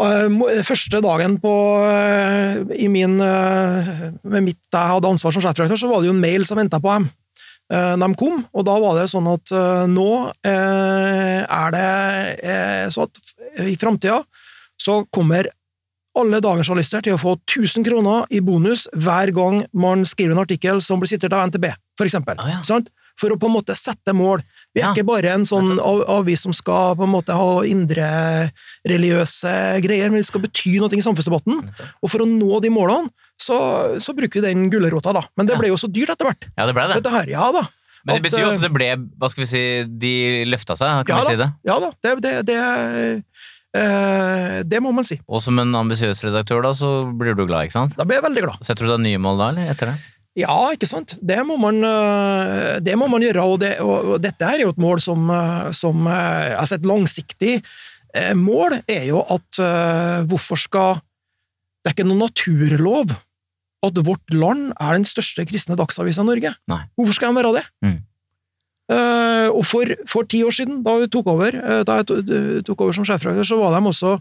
eh, Første dagen på eh, i min Med mitt jeg hadde ansvar som sjefredaktør, så var det jo en mail som venta på dem. De kom, og da var det sånn at nå er det eh, så at i framtida så kommer alle dagens journalister til å få 1000 kroner i bonus hver gang man skriver en artikkel som blir sitert av NTB, for eksempel. Ah, ja. For å på en måte sette mål. Vi er Ja. ikke bare en sånn av- avis som skal på en måte ha indre religiøse greier, men vi skal bety noe i samfunnsdebatten. Og for å nå de målene, så, så bruker vi den gulrota, da. Men det ble jo så dyrt etter hvert. Ja, det ble det. Dette her, ja da. Men det betyr jo også eh, at det ble Hva skal vi si De løfta seg, kan Ja vi si det? Ja da, det, det, det, eh, det må man si. Og som en ambisiøs redaktør, da, så blir du glad, ikke sant? Da blir jeg veldig glad. Setter du deg nye mål da, eller etter det? Ja, ikke sant? Det må man, øh, det må man gjøre, og, det, og, dette er jo et mål som, øh, som Altså, et langsiktig eh, mål er jo at hvorfor skal Det er ikke noen naturlov at Vårt Land er den største kristne dagsavisa i Norge. Nei. Hvorfor skal de være det? Mm. Eh, og for, for ti år siden, da vi tok over, eh, da jeg tok over som sjefredaktør, så var de også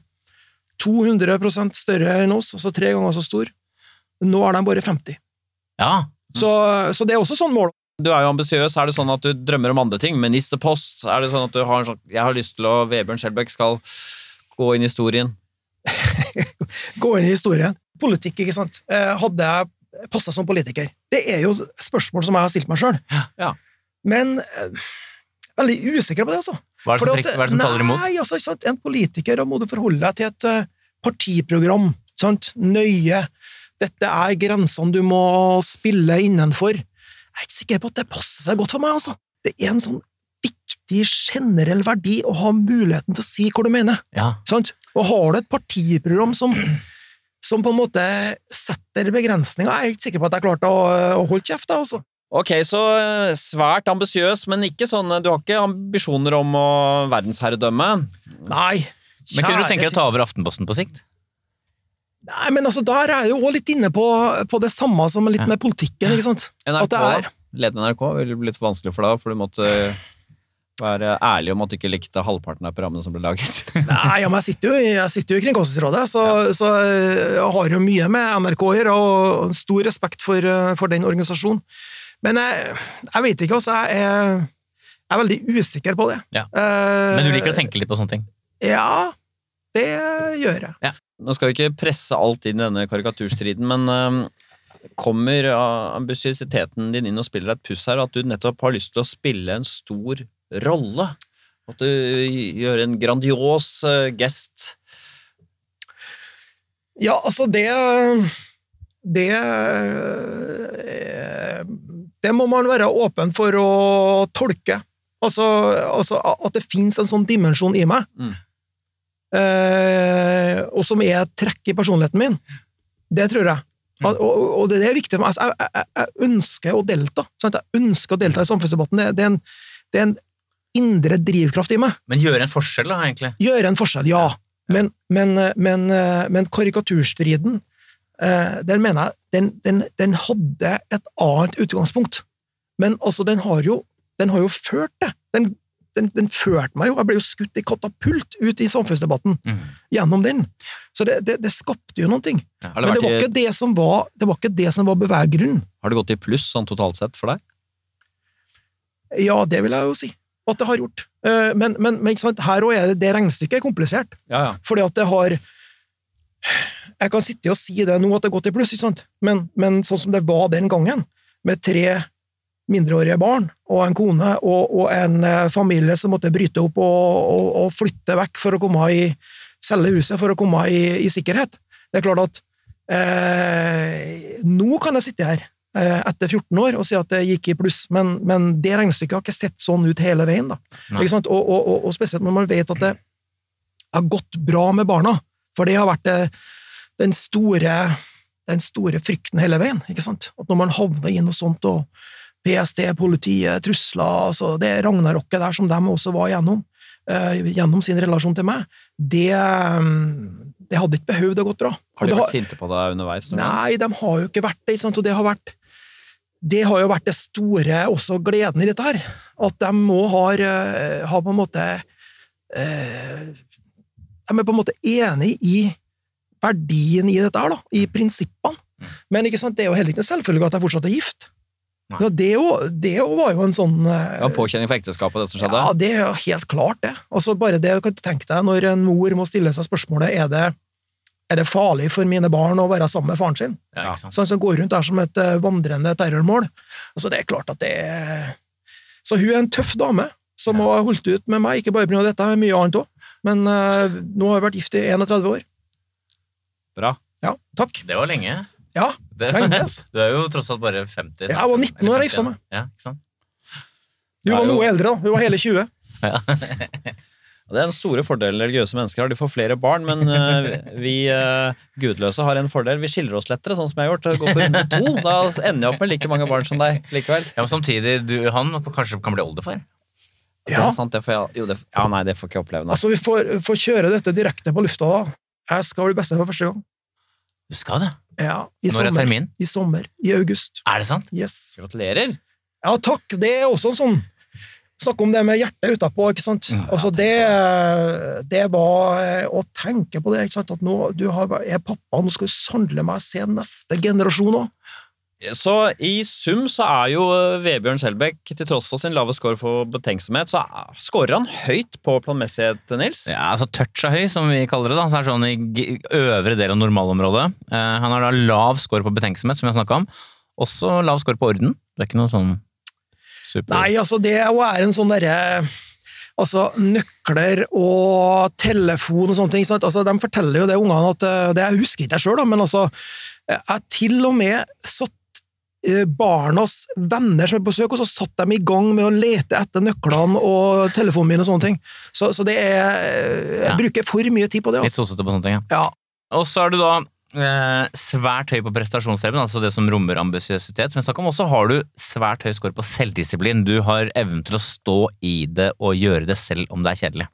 200% større enn oss, altså tre ganger så stor. Nå er de bare 50. Ja. Så, så det er også sånn mål. Du er jo ambisiøs. Er det sånn at du drømmer om andre ting? Ministerpost? Er det sånn at du har en sånn Jeg har lyst til å Vebjørn Skjelbæk skal gå inn i historien. Gå inn i historien. Politikk, ikke sant. Eh, Hadde jeg passa som politiker? Det er jo spørsmål som jeg har stilt meg sjøl. Ja. Men eh, veldig usikker på det, altså. Hva er det som, at- er det som taler imot? Nei, altså? En politiker da må du forholde deg til et uh, partiprogram. Sant? Nøye. Dette er grensene du må spille innenfor. Jeg er ikke sikker på at det passer seg godt for meg, altså. Det er en sånn viktig generell verdi å ha muligheten til å si hva du mener. Ja. Sant? Og har du et partiprogram som, som på en måte setter begrensninger Jeg er ikke sikker på at jeg klarte å, å holde kjeft. da, Altså. Ok, så eh, svært ambisiøs, men ikke sånn Du har ikke ambisjoner om å verdensherredømme? Nei. Men kunne du tenke deg å ta over Aftenposten på sikt? Nei, men altså, Der er jeg jo òg litt inne på, på det samme som litt med politikken. ikke sant? NRK, At det er, lede NRK? Ville blitt for vanskelig for deg, for du måtte være ærlig om at du ikke likte halvparten av programmene som ble laget? Nei, ja, men jeg sitter jo, jeg sitter jo i Kringkastingsrådet, så, så eh, jeg har jo mye med NRK å gjøre, og stor respekt for, eh, for den organisasjonen. Men jeg, jeg vet ikke, altså. Jeg er, jeg er veldig usikker på det. Ja. Eh, Men du liker å tenke litt på sånne ting? Ja, det gjør jeg. Nå skal vi ikke presse alt inn i denne karikaturstriden, men øhm, kommer ambisiøsiteten din inn og spiller deg et puss her, at du nettopp har lyst til å spille en stor rolle? At du gjør en grandios uh, gest? Ja, altså, det Det eh, Det må man være åpen for å tolke. Altså, altså at det fins en sånn dimensjon i meg, Mm. eh, og som er et trekk i personligheten min. Det tror jeg. At, og, og det er viktig for meg. Altså, jeg, jeg, jeg ønsker å delta. Sant? Jeg ønsker å delta i samfunnsdebatten. Det, det, er en, det er en indre drivkraft i meg. Men gjøre en forskjell, da, egentlig? Gjøre en forskjell, ja. Men, men, men, men karikaturstriden, eh, den mener jeg, den, den, den hadde et annet utgangspunkt. Men altså, den har jo, den har jo ført det. Den, den, den førte meg jo, jeg ble jo skutt i katapult ut i samfunnsdebatten Mm. gjennom den. Så det, det, det skapte jo noe. Ja. Det, Men det var i, ikke det som var, det var, ikke det som var beveggrunnen. har det gått i pluss sånn totalt sett for deg? Ja, det vil jeg jo si at det har gjort. Eh, Men, men, men her òg er det, det regnestykket er komplisert. Ja, ja. Fordi at det har Jeg kan sitte og si det nå at det har gått i pluss? Men, men sånn som det var den gangen, med tre mindreårige barn og en kone og, og en eh, familie som måtte bryte opp og, og, og flytte vekk for å komme i selge huset for å komme i, i sikkerhet. Det er klart at eh, nå kan jeg sitte her eh, etter 14 år og si at det gikk i pluss, men, men det regnestykket har ikke sett sånn ut hele veien. Og, og, og, spesielt når man vet at det har gått bra med barna, for det har vært det, den store den store frykten hele veien. ikke sant? At når man havner i noe sånt, og PST, politiet, trusler altså Det ragnarokket der som de også var gjennom, eh, gjennom sin relasjon til meg, det, mm, det hadde ikke behøvd å gått bra. Har de vært sinte på deg underveis? Nei, de har jo ikke vært det. Og det har vært det har jo vært det store også gleden i dette her. At de må har, eh, har på en måte eh, De er på en måte enig i verdien i dette her, da. I prinsippene. Men ikke sant, det er jo heller ikke en selvfølge at jeg fortsatt er gift. Ja, det, jo, det jo var jo en sånn eh, Det påkjenning for ekteskapet, det som skjedde? ja, det er jo helt klart, det. Altså, bare det du kan tenke deg når en mor må stille seg spørsmålet er det, er det farlig for mine barn å være sammen med faren sin. Ja. Sånn som går rundt der som et eh, vandrende terrormål. Altså, det er klart at det er Så hun er en tøff dame som har holdt ut med meg, ikke bare pga. dette, men mye annet òg. Men uh, nå har hun vært gift i 31 år. Bra. Ja, takk. Det var lenge. Ja, Det, lenge, altså. du er jo tross alt bare 50. Ja, jeg var 19 år da jeg gifta meg. Ja, ikke sant? Hun var noe eldre, da. Hun var hele 20. Det er en store fordel religiøse mennesker har. De får flere barn, men øh, vi øh, gudløse har en fordel. Vi skiller oss lettere, sånn som jeg har gjort. Går på runde to. Da ender jeg opp med like mange barn som deg likevel. Ja, men samtidig, du, han kanskje kan bli oldefar? Det Ja, er sant, det får jeg, jo, det, ja, nei, det får ikke jeg oppleve nå. altså, vi får, får kjøre dette direkte på lufta, da. Jeg skal bli beste for første gang. Du skal det? Ja, i Når er sommer. termin? I sommer. I august. Er det sant? Yes. Gratulerer! Ja, takk. Det er også en sånn Snakke om det med hjertet utapå, ikke sant. Mm, Altså, det, det var eh, å tenke på det, ikke sant. At nå du har, er pappa, nå skal du sannelig meg se neste generasjon òg. Så i sum så er jo øh, Vebjørn Skjelbæk, til tross for sin lave score for betenksomhet, så er- scorer han høyt på planmessighet, Nils. Ja, altså toucha høy, som vi kaller det. da, så er det sånn i øvre del av normalområdet. Eh, han har da lav score på betenksomhet, som vi har snakka om. Også lav score på orden. Det er ikke noe sånn super Nei, altså, det er jo en sånn derre Altså, nøkler og telefon og sånne ting. Sant? Altså, de forteller jo det ungene at eh, Det jeg husker ikke jeg sjøl, men altså Jeg til og med satt eh, barnas venner som er på besøk, og så satt de i gang med å lete etter nøklene og telefonen min og sånne ting. Så, så det er Jeg Ja. bruker for mye tid på det. Litt Altså. sossete på sånne ting, ja. Ja. Og så er du da eh, svært høy på prestasjonsevnen, altså det som rommer ambisiøsitet. Men jeg om. også har du svært høy score på selvdisiplin. Du har evnen til å stå i det og gjøre det selv om det er kjedelig.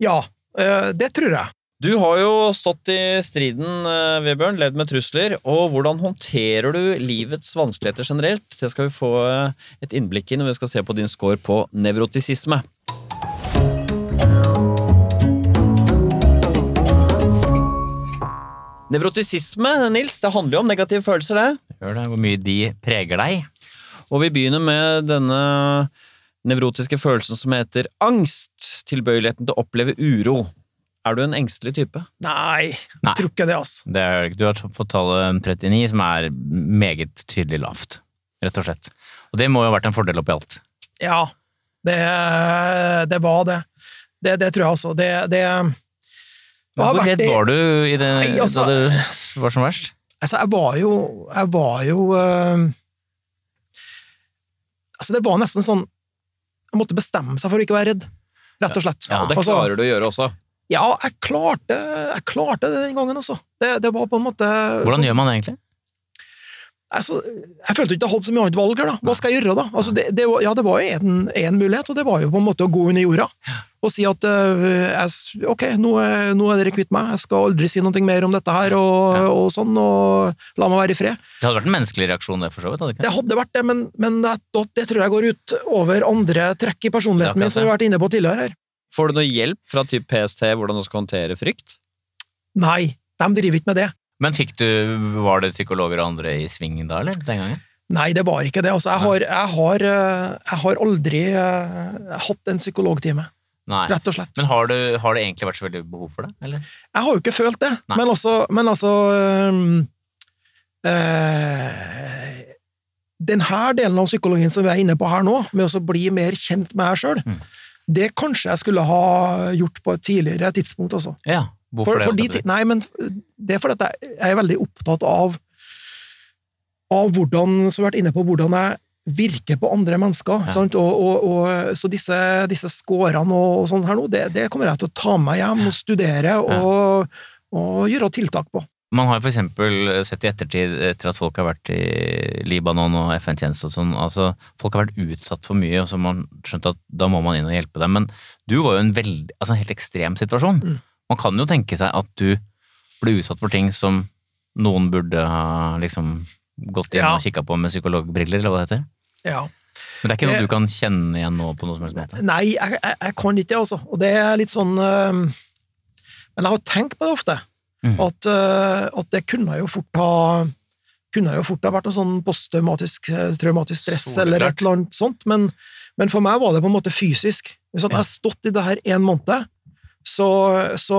ja, eh, det tror jeg. Du har jo stått i striden, eh, Vebjørn, levd med trusler. Og hvordan håndterer du livets vanskeligheter generelt? Det skal vi få eh, et innblikk i når vi skal se på din score på nevrotisisme. Nevrotisisme, Nils, det handler jo om negative følelser, det. Gjør det, Hvor mye de preger deg. Og vi begynner med denne nevrotiske følelsen som heter angst. Tilbøyeligheten til å oppleve uro. Er du en engstelig type? Nei, Nei. jeg tror ikke det, altså. Det er, du har fått tallet 39, som er meget tydelig lavt, rett og slett. Og det må jo ha vært en fordel oppi alt. Ja, det, det var det. det. Det tror jeg, altså. Det, det, det Hvor redd var du i det, Nei, altså- da det var som verst? Altså, jeg var jo Jeg var jo øh, Altså, det var nesten sånn Jeg måtte bestemme seg for å ikke være redd, rett og slett. Ja, Og det Altså, klarer du å gjøre også. Ja, jeg klarte, jeg klarte det den gangen, altså. Det, det var på en måte Hvordan så, gjør man det egentlig? altså, Jeg følte ikke jeg hadde så mye annet valg her, da. Hva skal jeg gjøre, da? Altså, det, det, var- ja, det var jo én mulighet, og det var jo på en måte å gå under jorda og si at uh, jeg, ok, nå er, nå er dere kvitt meg, jeg skal aldri si noe mer om dette her, og, Ja. og sånn, og la meg være i fred. Det hadde vært en menneskelig reaksjon, det, for så vidt? hadde det Det hadde vært det, men, men det, det tror jeg går ut over andre trekk i personligheten er min, som vi har vært inne på tidligere her. Får du noe hjelp fra typ PST hvordan du skal håndtere frykt? Nei, de driver ikke med det. Men fikk du, var det psykologer og andre i sving da, eller? Den gangen? Nei, det var ikke det. Altså, jeg, har, jeg, har, øh, jeg har aldri øh, hatt en psykologtime, Nei. rett og slett. Men har, du, har det egentlig vært så veldig behov for det, eller? Jeg har jo ikke følt det, Nei. men altså, men altså øhm, øh, Den her delen av psykologien som vi er inne på her nå, med å bli mer kjent med meg sjøl, Mm. Det kanskje jeg skulle ha gjort på et tidligere tidspunkt også. Ja. Hvorfor For, det? de, nei, men det er fordi at jeg jeg er veldig opptatt av av hvordan, som jeg har vært inne på, hvordan jeg virker på andre mennesker. Ja. Og, og, og, så disse, disse skårene og, sånn her nå, det, det kommer jeg til å ta med hjem og studere og, og gjøre tiltak på. Man har jo for eksempel sett i ettertid, etter at folk har vært i Libanon og FN-tjeneste og sånn, altså folk har vært utsatt for mye, og så har man skjønt at da må man inn og hjelpe dem. Men du var jo en veldig, altså en helt ekstrem situasjon. Mm. Man kan jo tenke seg at du ble utsatt for ting som noen burde ha liksom gått inn Ja. og kikka på med psykologbriller, eller hva det heter. Ja. Men det er ikke noe du kan kjenne igjen nå på noe som helst måte? Nei, jeg, jeg, jeg kan ikke det, altså. Og det er litt sånn øh, Men jeg har tenkt på det ofte. Mm. At, øh, at det kunne jo fort ha kunne jo fort ha vært noe sånn posttraumatisk eh, traumatisk stress Solklart. eller et eller annet sånt, men, men for meg var det på en måte fysisk. Hvis at jeg Ja. har stått i det her en måned, så, så,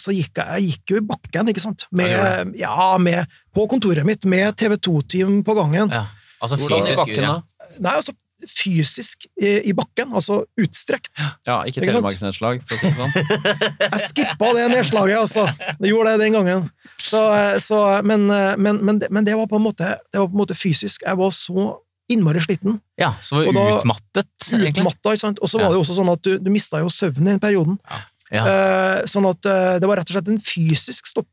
så gikk jeg, jeg gikk jo i bakken, ikke sant? Med, Ja, ja, med, på kontoret mitt, med TV 2-team på gangen. Ja. Altså Hvordan i fysisk bakken, ja. da? Nei, altså fysisk i, i bakken, altså utstrekt. Ja, ikke telemarksnedslag, for å si det sånn. Jeg skippa det nedslaget, altså. Jeg gjorde det den gangen. Så, så, men, men, men, det, men det, var på en måte, det var på en måte fysisk. Jeg var så innmari sliten. ja, så var Og da- utmattet, egentlig. Utmatta, ikke sant. Og så var Ja. det jo også sånn at du, du mista jo søvnen i den perioden. Ja. Ja. sånn at eh, det var rett og slett en fysisk stopp.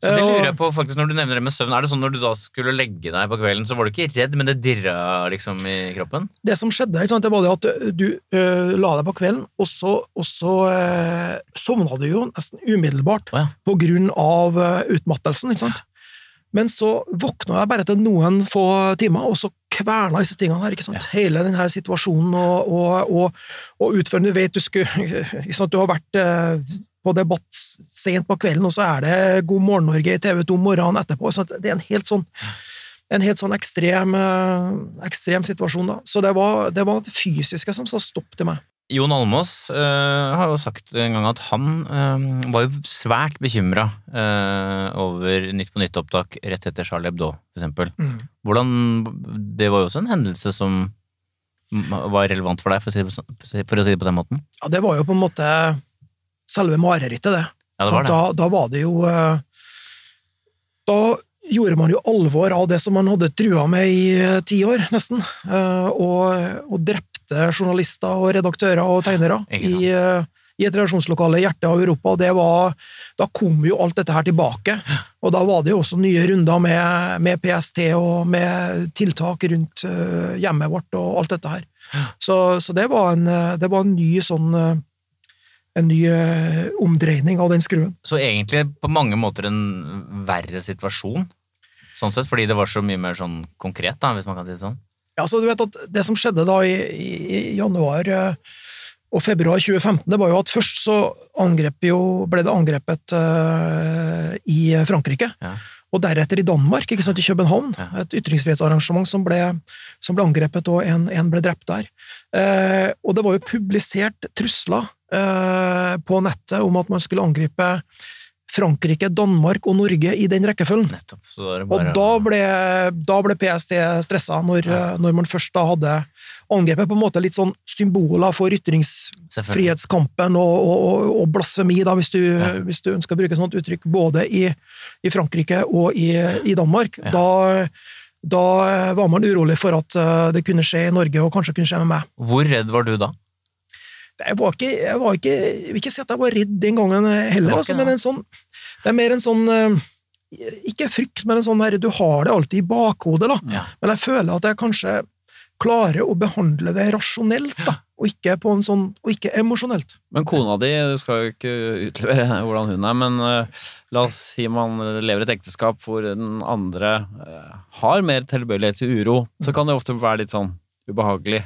Så det Eh, lurer jeg på, faktisk, når du nevner det med søvn, er det sånn når du da skulle legge deg på kvelden, så var du ikke redd, men det dirra liksom i kroppen? Det som skjedde, ikke sant, det var det at du eh, la deg på kvelden, og så, og så eh, sovna du jo nesten umiddelbart oh, ja. på grunn av eh, utmattelsen. ikke sant? Men så våkna jeg bare etter noen få timer, og så kverna disse tingene her. ikke sant? Hele denne situasjonen og, og, og, og utførende. Du vet du skulle ikke sant? Du har vært eh, på debatt sent på kvelden, og så er det God morgen Norge i TV 2 morgenen etterpå. Så det er en helt sånn en helt sånn ekstrem, eh, ekstrem situasjon, da. Så det var det, var det fysiske som sa stopp til meg. Jon Almås øh, har jo sagt en gang at han øh, var jo svært bekymra over Nytt på Nytt-opptak rett etter Charlie Hebdo, eksempel. Mm. Hvordan Det var jo også en hendelse som var relevant for deg, for å si for å si det på den måten? Ja, det var jo på en måte selve marerittet, det. Ja, det var det. Da, da var det jo eh, Da gjorde man jo alvor av det som man hadde trua med i eh, ti år, nesten. eh, Og, og drepte journalister og redaktører og tegnere i, i et redaksjonslokale i hjertet av Europa. Det var, da kom jo alt dette her tilbake. Og da var det jo også nye runder med, med PST og med tiltak rundt hjemmet vårt og alt dette her. Så, så det, var en, det var en ny sånn en ny eh, omdreining av den skruen. Så egentlig på mange måter en verre situasjon, sånn sett, fordi det var så mye mer sånn konkret, da, hvis man kan si det sånn. Ja, så du vet at Det som skjedde da i, i, januar eh, og februar 2015, det var jo at først så jo, ble det angrepet uh, i Frankrike. Ja. Og deretter i Danmark, ikke sant, i København. Et ytringsfrihetsarrangement som ble, som ble angrepet, og en, en ble drept der. Eh, og det var jo publisert trusler eh, på nettet om at man skulle angripe Frankrike, Danmark og Norge i den rekkefølgen. Nettopp. Det Og da ble, da ble PST stressa, når, Ja. når man først da hadde angrepet på en måte litt sånn symboler for ytringsfrihetskampen og, og, og, blasfemi, da, hvis, du, Ja. hvis du ønsker å bruke sånt uttrykk, både i, i Frankrike og i, i Danmark. Ja. Da, da var man urolig for at eh, det kunne skje i Norge, og kanskje kunne skje med meg. Hvor redd var du da? Jeg var ikke, jeg var ikke Jeg vil ikke si at jeg var redd den gangen heller, altså, men en sånn Det er mer en sånn eh, Ikke frykt, men en sånn her Du har det alltid i bakhodet, da. Ja. Men jeg føler at jeg kanskje klarer å behandle det rasjonelt, da. Og ikke på en sånn Og ikke emosjonelt. Men kona di, du skal jo ikke utlevere hvordan hun er, men uh, la oss si man lever et ekteskap hvor den andre uh, har mer tilbøyelighet til uro, så kan det ofte være litt sånn ubehagelig.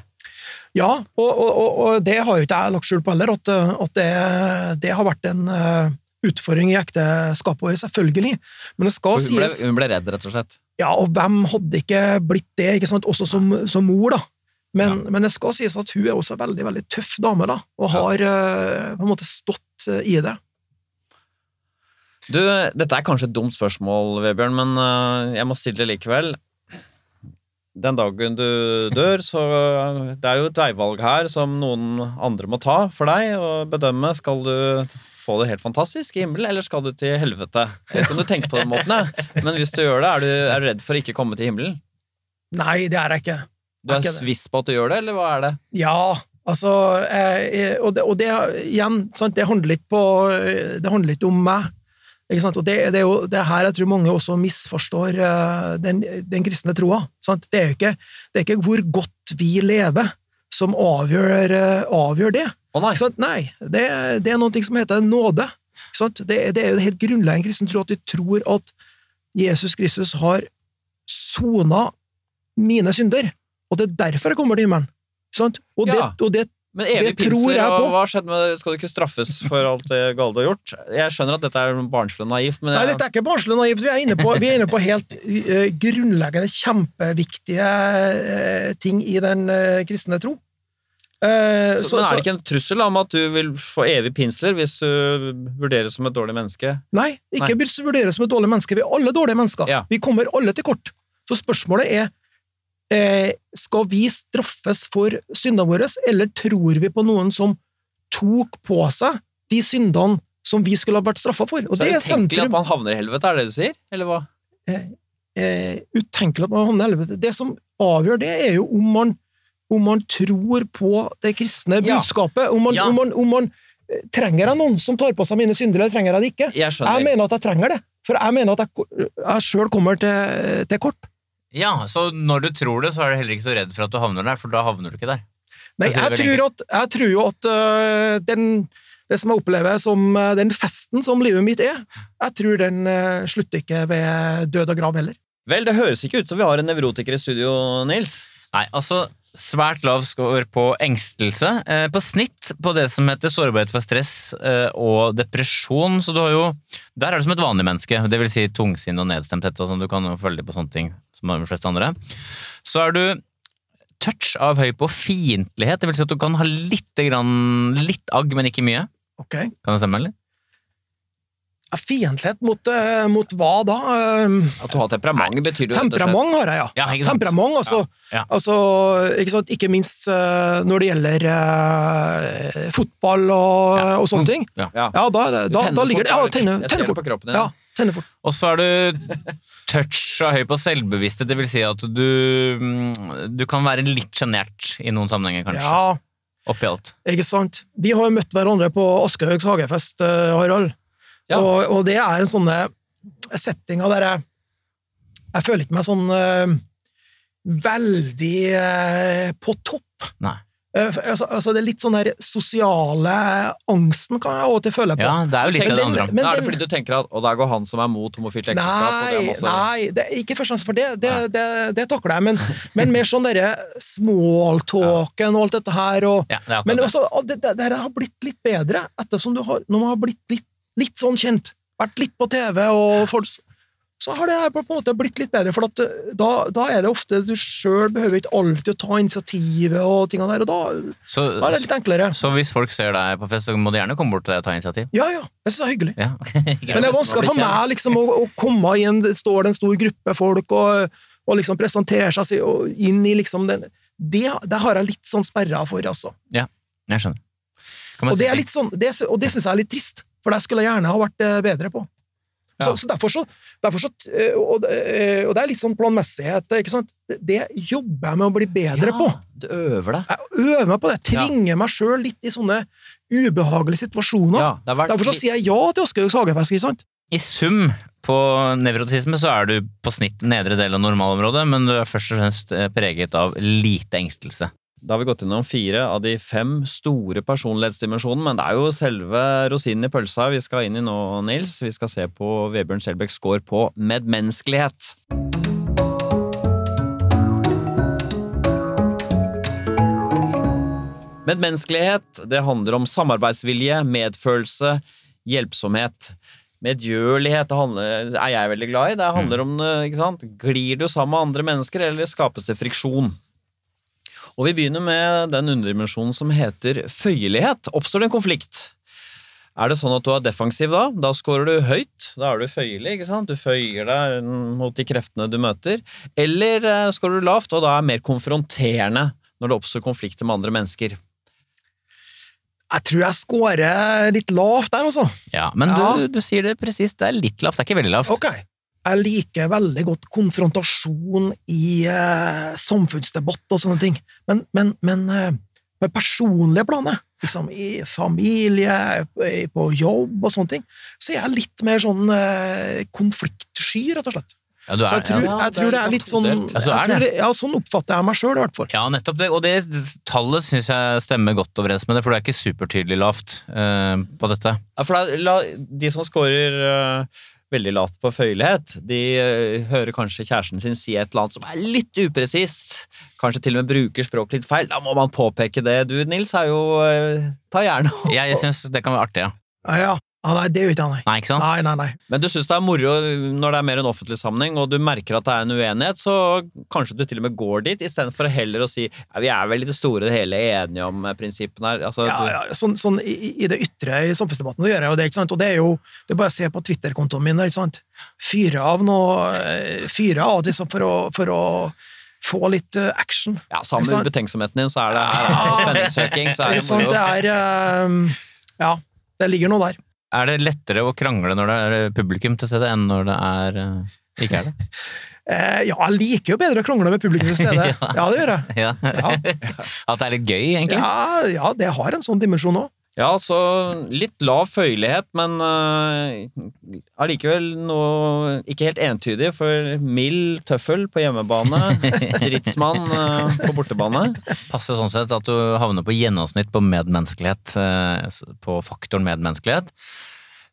Ja, og, og, og, det har jo ikke jeg lagt skjul på heller, at, at det, det har vært en eh, utfordring i ekteskapet vårt, selvfølgelig. Men det skal hun ble, sies hun ble redd, rett og slett. Ja, og hvem hadde ikke blitt det, ikke sant? også som, som mor, da. Men, men det skal sies at hun er også en veldig veldig tøff dame, da, og har eh, på en måte stått eh, i det. Du, dette er kanskje et dumt spørsmål, Vebjørn, men eh, jeg må stille det likevel. Den dagen du dør, så Det er jo et veivalg her som noen andre må ta for deg og bedømme. Skal du få det helt fantastisk i himmelen, eller skal du til helvete? Jeg kan du tenke på den måten, ja. men hvis du gjør det, er du, er du redd for å ikke komme til himmelen? Nei, det er jeg ikke. Du er ikke viss på at du gjør det, eller hva er det? Ja, altså eh, Og det, og det igjen, sant, det handler ikke på Det handler ikke om meg. Ikke? Og det, det er jo det er her jeg tror mange også misforstår eh, den, den kristne troa. Det, er ikke, det er ikke hvor godt vi lever som avgjør, eh, avgjør det. Nei! Nei, det, det er noe som heter nåde. Det, det er jo helt grunnleggende kristen tro at vi tror at Jesus Kristus har sona mine synder, og det er derfor jeg kommer til himmelen. Og, det, Ja. og det, Men evig pinser, og hva skjedde med det? Skal du ikke straffes for alt det gale du har gjort? Jeg skjønner at dette er barnslig naivt, men nei, dette er ikke barnslig naivt. Vi er inne på, vi er inne på helt uh, grunnleggende, kjempeviktige uh, ting i den uh, kristne tro. Eh, så, så- men er det ikke en trussel om at du vil få evig pinsler hvis du vurderes som et dårlig menneske? Nei, ikke bli vurderes som et dårlig menneske. Vi er alle dårlige mennesker. Ja. Vi kommer alle til kort. Så spørsmålet er eh, skal vi straffes for syndene våre, eller tror vi på noen som tok på seg de syndene som vi skulle ha vært straffa for? Og Så det er utenkelig at man havner i helvete, er det det du sier? Eller hva? Eh, utenkelig at man havner i helvete. Det som avgjør det, er jo om man, om man tror på det kristne Ja. budskapet. Om man, Ja. om man, om man eh, Trenger jeg noen som tar på seg mine synder, eller trenger jeg det ikke? Jeg. Jeg mener at jeg trenger det, for jeg mener at jeg, jeg sjøl kommer til, til kort. Ja, så når du tror det, så er du heller ikke så redd for at du havner der, for da havner du ikke der. Nei, Jeg tror at, jeg tror jo at øh, den, det som jeg opplever som øh, den festen som livet mitt er, jeg tror den slutter ikke ved død og grav heller. Vel, det høres ikke ut som vi har en nevrotiker i studio, Nils. Nei, altså svært lav score på engstelse. Eh, på snitt på det som heter sårbarhet for stress eh, og depresjon. Så du har jo Der er du som et vanlig menneske. Det vil si tungsinn og nedstemthet. og sånn, Du kan jo følge på sånne ting som de fleste andre. Så er du touch av høy på fiendtlighet. Det vil si at du kan ha litt, grann, litt agg, men ikke mye. Okay. Kan det stemme, eller? Fiendtlighet mot, øh, mot hva da? Øh, At du har temperament, betyr det temperament har jeg, ja. Ja, ikke? Temperament, altså. Ja, ja. altså ikke, sant? ikke minst øh, når det gjelder uh, fotball og, Ja. og sånne ting. Ja. Ja. Ja, da, da, da ligger det Ja, tenner, tenner fort. på kroppen din. Ja, tenner fort. Og så er du touch og høy på selvbevissthet. Det vil si at du, mm, du kan være litt sjenert i noen sammenhenger, kanskje. Ja, Oppi alt. Ikke sant? Vi har møtt hverandre på Aschehougs hagefest, eh, Harald. Ja. Og, og det er en sånn setting av der jeg Jeg føler ikke meg sånn uh, veldig uh, på topp. Nei. Uh, Altså, altså det er litt sånn der sosiale angsten kan jeg av og til føle på. Ja, det er jo litt Men det det handler om. men er det fordi du tenker at og der går han som er mot homofilt ekteskap? og det er Nei, masse... nei det er ikke først og fremst for det. Det, det, det takler jeg, men, men mer sånn derre smalltalken og alt dette her. Og, Ja, det men det. også, det, det, det har blitt litt bedre ettersom du har, når man har blitt litt, litt sånn kjent. Vært litt på TV, og folk, så har det her på en måte blitt litt bedre. For eh, da, da er det ofte du sjøl behøver ikke alltid å ta initiativet, og tingene der, og da, Så, da er det litt enklere. så hvis folk ser deg på fest, så må de gjerne komme bort til deg og ta initiativ? Ja, ja. Jeg syns det er hyggelig. Ja. Men det er vanskelig for meg liksom, å, å komme inn, står det en stor gruppe folk og, og liksom presentere seg inn i liksom den Det, det har jeg litt sånn sperra for, altså. Jeg skjønner. Og det er litt sånn, det, og det syns jeg er litt trist, for det skulle jeg gjerne ha vært eh, bedre på. Så, Ja. så derfor så, derfor så eh, og, det- eh, og det er litt sånn planmessighet, ikke sant? Det, jobber jeg med å bli bedre på. Du øver deg. Jeg øver meg på det. Tvinger meg sjøl litt i sånne ubehagelige situasjoner. Ja, vært Derfor så sier jeg ja til Aschehougs hagefest, ikke sant? I sum på nevrotisme så er du på snitt nedre del av normalområdet, men du er først og fremst preget av lite engstelse. Da har vi gått gjennom fire av de fem store personlighetsdimensjonene, men det er jo selve rosinen i pølsa vi skal inn i nå, Nils. Vi skal se på Vebjørn Selbekks score på medmenneskelighet. Medmenneskelighet det handler om samarbeidsvilje, medfølelse, hjelpsomhet. Medgjørlighet er jeg veldig glad i. Det handler om ikke sant? Glir du sammen med andre mennesker, eller skapes det friksjon? Og vi begynner med den underdimensjonen som heter føyelighet. Oppstår det en konflikt? Er det sånn at du er defensiv da? Da scorer du høyt. Da er du føyelig, ikke sant? Du føyer deg mot de kreftene du møter. Eller eh, scorer du lavt, og da er mer konfronterende når det oppstår konflikter med andre mennesker. Jeg tror jeg scorer litt lavt der, altså. Ja, men Ja. Du, du sier det presist, det er litt lavt, det er ikke veldig lavt. Ok. Jeg liker veldig godt konfrontasjon i eh, samfunnsdebatt og sånne ting, men, men, men eh, på det personlige planet, liksom i familie, på jobb og sånne ting, så er jeg litt mer sånn eh, konfliktsky, rett og slett. Ja, du Så er, jeg tror, ja. jeg tror det er litt sånn todelt. Ja, så er jeg det. det- Ja, sånn oppfatter jeg meg sjøl, i hvert fall. ja, nettopp det. Og det tallet syns jeg stemmer godt overens med det, for det er ikke supertydelig lavt uh, på dette. Ja, for da, la, de som scorer øh, veldig lavt på føyelighet, de øh, hører kanskje kjæresten sin si et eller annet som er litt upresist. Kanskje til og med bruker språket litt feil. Da må man påpeke det. Du, Nils, er jo øh, Ta gjerne Jeg, jeg syns det kan være artig, ja. Ja, ja. Ja nei, det gjør ikke han, nei. Nei, ikke sant? Nei, nei, nei. Men du syns det er moro når det er mer en offentlig sammenheng, og du merker at det er en uenighet, så kanskje du til og med går dit, istedenfor heller å si ja, vi er vel i det store og hele enige om eh, prinsippene her. Altså, Ja, du, ja, sånn, sånn i, i det ytre i samfunnsdebatten så gjør jeg jo det, ikke sant? og det er jo det er bare å se på Twitter-kontoen min, ikke sant? Fyre av noe eh, Fyre av liksom, for, å, for å få litt eh, action. ja, sammen med betenksomheten din, så er det, er det spenningssøking, så er det moro. Det er Ja, det ligger noe der. Er det lettere å krangle når det er publikum til stede, enn når det er eh, ikke er det? Eh, ja, jeg liker jo bedre å krangle med publikum til stede. Ja, det gjør jeg. Ja. At det er litt gøy, egentlig? Ja, ja, det har en sånn dimensjon òg. Ja, så litt lav føyelighet, men allikevel uh, noe ikke helt entydig, for mild tøffel på hjemmebane, stridsmann uh, på bortebane. Passer sånn sett at du havner på gjennomsnitt på medmenneskelighet, uh, på faktoren medmenneskelighet.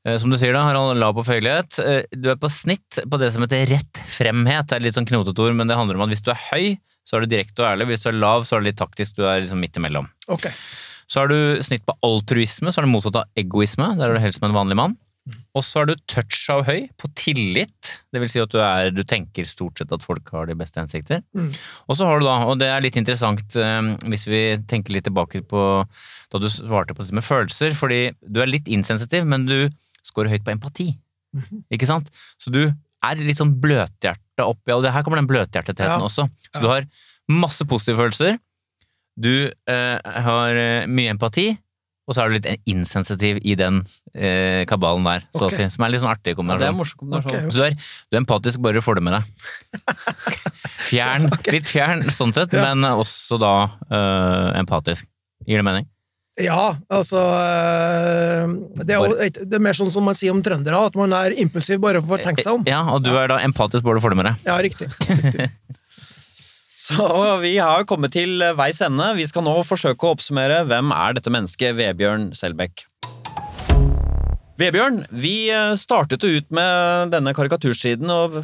Eh, Som du sier da, Harald, lav på føyelighet. Eh, Du er på snitt på det som heter rett fremhet. Det er litt sånn knotete ord, men det handler om at hvis du er høy, så er du direkte og ærlig. Hvis du er lav, så er det litt taktisk. Du er liksom midt imellom. Ok. Så har du snitt på altruisme, så er det motsatt av egoisme. Der er du helst som en vanlig mann. Og så har du touch av høy på tillit. Det vil si at du, er, du tenker stort sett at folk har de beste hensikter. Mm. Og så har du da, og det er litt interessant eh, hvis vi tenker litt tilbake på da du svarte på det med følelser, fordi du er litt insensitiv, men du scorer høyt på empati. Mhm. Ikke sant? Så du er litt sånn bløthjerta oppi, og det her kommer den bløthjertetheten Ja. også. Så Ja. du har masse positive følelser, du eh, har eh, mye empati, og så er du litt insensitiv i den eh, kabalen der, så okay. å si. Som er litt sånn artig Ja, det er morsom kombinasjon. Okay, så du er, du er empatisk bare du får det med deg. Fjern, litt fjern sånn sett, Ja. men også da eh, empatisk. Gir det mening? Ja, altså eh, det er, jo, det er mer sånn som man sier om trøndere, at man er impulsiv bare for å tenke seg om. Ja, og du er da empatisk bare du får det med deg. Ja, riktig. riktig. Så vi har kommet til veis ende. Vi skal nå forsøke å oppsummere hvem er dette mennesket Vebjørn Selbekk. Vebjørn, vi eh, startet jo ut med denne karikatursiden og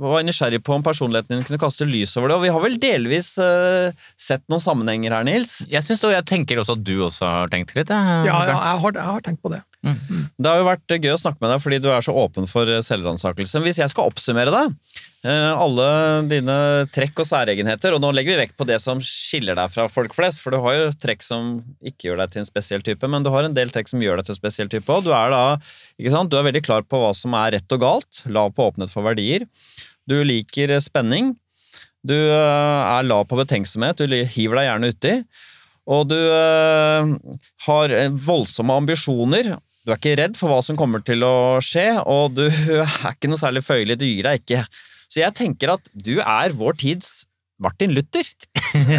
var nysgjerrig på om personligheten din kunne kaste lys over det, og vi har vel delvis uh, sett noen sammenhenger her, Nils? Jeg synes da, jeg tenker også at du også har tenkt litt. Ja, ja jeg, har, jeg, har, tenkt på det. Mm. Det har jo vært gøy å snakke med deg fordi du er så åpen for selvransakelse. Hvis jeg skal oppsummere deg, Eh, alle dine trekk og særegenheter, og nå legger vi vekt på det som skiller deg fra folk flest, for du har jo trekk som ikke gjør deg til en spesiell type, men du har en del trekk som gjør deg til en spesiell type òg. Du er du er veldig klar på hva som er rett og galt, lav på åpenhet for verdier. Du liker spenning. Du eh, er lav på betenksomhet, du hiver deg gjerne uti. Og du har voldsomme ambisjoner. Du er ikke redd for hva som kommer til å skje, og du er ikke noe særlig føyelig. Du gir deg ikke. Så jeg tenker at du er vår tids Martin Luther.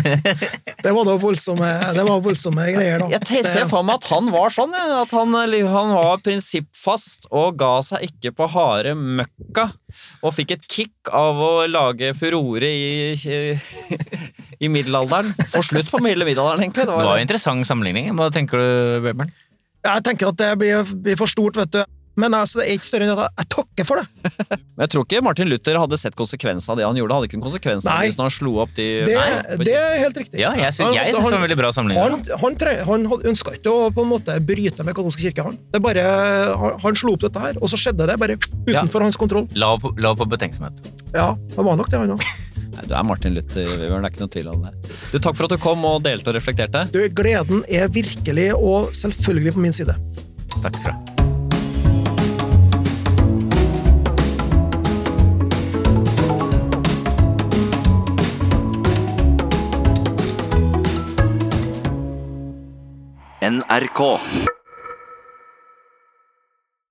det var da voldsomme, det var voldsomme greier, da. Jeg ser for meg at han var sånn, at han, han, var prinsippfast og ga seg ikke på harde møkka. Og fikk et kick av å lage furore i, i middelalderen. Og slutt på middelalderen, egentlig. Det var, det var en interessant sammenligning. Hva tenker du, Bjørnbjørn? Jeg tenker at det blir, blir for stort, vet du. Men altså, det er ikke større enn at jeg takker for det. Men jeg tror ikke Martin Luther hadde sett konsekvensen av det han gjorde. Hadde ikke en konsekvens av det når han slo opp de Det, Nei, det er helt riktig. Ja, jeg syns det var veldig bra sammenligning. Han, han, han ønska ikke å på en måte bryte med katolske kirke. Han. Det bare, han slo opp dette her, og så skjedde det bare utenfor ja. hans kontroll. Lav på, lav på betenksomhet. Ja, det var nok det, han òg. Du er Martin Luther, det er ikke noe tvil om det. Du, Takk for at du kom og delte og reflekterte. Du, Gleden er virkelig og selvfølgelig på min side. Takk skal du ha. NRK.